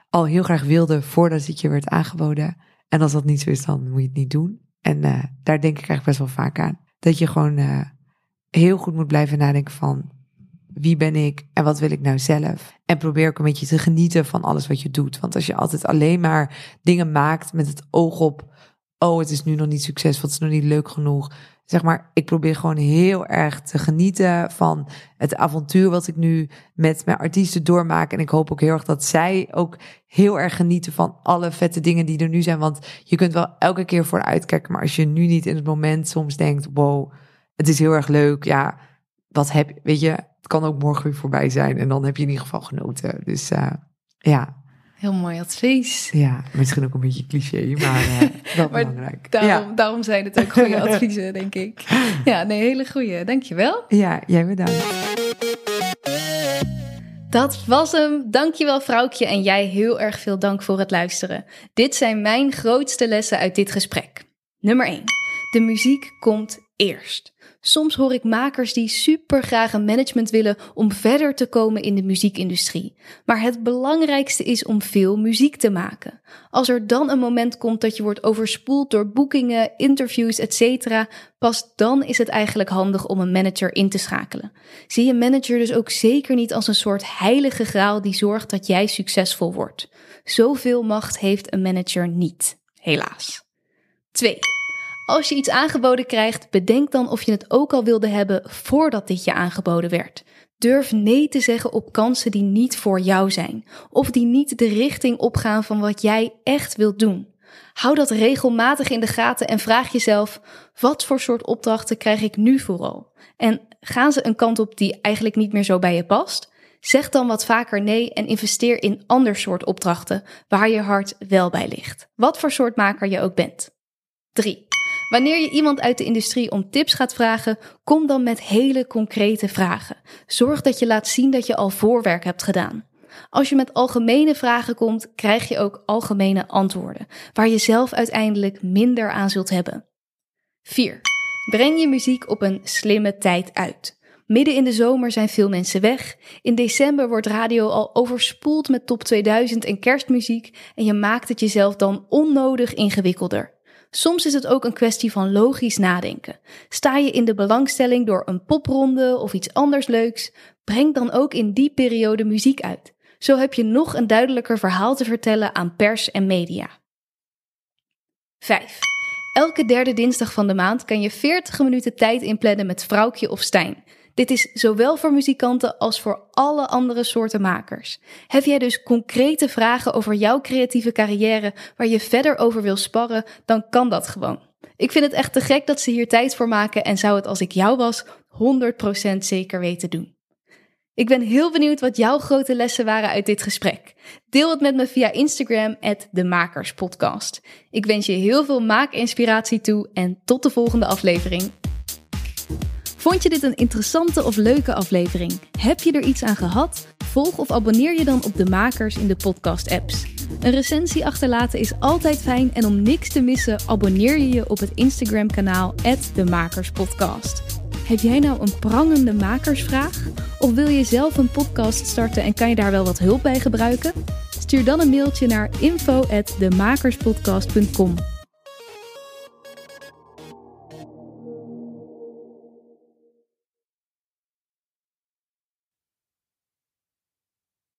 al heel graag wilde voordat het je werd aangeboden. En als dat niet zo is, dan moet je het niet doen. En eh, daar denk ik eigenlijk best wel vaak aan. Dat je gewoon eh, heel goed moet blijven nadenken van wie ben ik en wat wil ik nou zelf. En probeer ook een beetje te genieten van alles wat je doet. Want als je altijd alleen maar dingen maakt met het oog op, oh het is nu nog niet succesvol, het is nog niet leuk genoeg. Zeg maar, ik probeer gewoon heel erg te genieten van het avontuur wat ik nu met mijn artiesten doormaak. En ik hoop ook heel erg dat zij ook heel erg genieten van alle vette dingen die er nu zijn. Want je kunt wel elke keer voor uitkijken, maar als je nu niet in het moment soms denkt, wow, het is heel erg leuk. Ja, wat heb weet je, het kan ook morgen weer voorbij zijn. En dan heb je in ieder geval genoten. Dus uh, ja. Heel mooi advies. Ja, misschien ook een beetje cliché, maar uh, wel maar belangrijk. Daarom, daarom zijn het ook goede adviezen, denk ik. Ja, nee, hele goede. Dankjewel. Ja, jij bedankt. Dat was hem. Dankjewel vrouwtje en jij heel erg veel dank voor het luisteren. Dit zijn mijn grootste lessen uit dit gesprek. Nummer 1. De muziek komt eerst. Soms hoor ik makers die super graag een management willen om verder te komen in de muziekindustrie. Maar het belangrijkste is om veel muziek te maken. Als er dan een moment komt dat je wordt overspoeld door boekingen, interviews, etc., pas dan is het eigenlijk handig om een manager in te schakelen. Zie je manager dus ook zeker niet als een soort heilige graal die zorgt dat jij succesvol wordt. Zoveel macht heeft een manager niet, helaas. 2. Als je iets aangeboden krijgt, bedenk dan of je het ook al wilde hebben voordat dit je aangeboden werd. Durf nee te zeggen op kansen die niet voor jou zijn, of die niet de richting opgaan van wat jij echt wilt doen. Hou dat regelmatig in de gaten en vraag jezelf: wat voor soort opdrachten krijg ik nu vooral? En gaan ze een kant op die eigenlijk niet meer zo bij je past? Zeg dan wat vaker nee en investeer in ander soort opdrachten waar je hart wel bij ligt. Wat voor soort maker je ook bent. 3. Wanneer je iemand uit de industrie om tips gaat vragen, kom dan met hele concrete vragen. Zorg dat je laat zien dat je al voorwerk hebt gedaan. Als je met algemene vragen komt, krijg je ook algemene antwoorden, waar je zelf uiteindelijk minder aan zult hebben. 4. Breng je muziek op een slimme tijd uit. Midden in de zomer zijn veel mensen weg. In december wordt radio al overspoeld met top 2000 en kerstmuziek en je maakt het jezelf dan onnodig ingewikkelder. Soms is het ook een kwestie van logisch nadenken. Sta je in de belangstelling door een popronde of iets anders leuks, breng dan ook in die periode muziek uit. Zo heb je nog een duidelijker verhaal te vertellen aan pers en media. 5. Elke derde dinsdag van de maand kan je 40 minuten tijd inplannen met Vrouwtje of Stijn. Dit is zowel voor muzikanten als voor alle andere soorten makers. Heb jij dus concrete vragen over jouw creatieve carrière waar je verder over wil sparren, dan kan dat gewoon. Ik vind het echt te gek dat ze hier tijd voor maken en zou het als ik jou was 100% zeker weten doen. Ik ben heel benieuwd wat jouw grote lessen waren uit dit gesprek. Deel het met me via Instagram, @demakerspodcast. Ik wens je heel veel maakinspiratie toe en tot de volgende aflevering. Vond je dit een interessante of leuke aflevering? Heb je er iets aan gehad? Volg of abonneer je dan op de makers in de podcast-apps. Een recensie achterlaten is altijd fijn en om niks te missen, abonneer je je op het Instagram-kanaal de Makerspodcast. Heb jij nou een prangende makersvraag? Of wil je zelf een podcast starten en kan je daar wel wat hulp bij gebruiken? Stuur dan een mailtje naar info@demakerspodcast.com.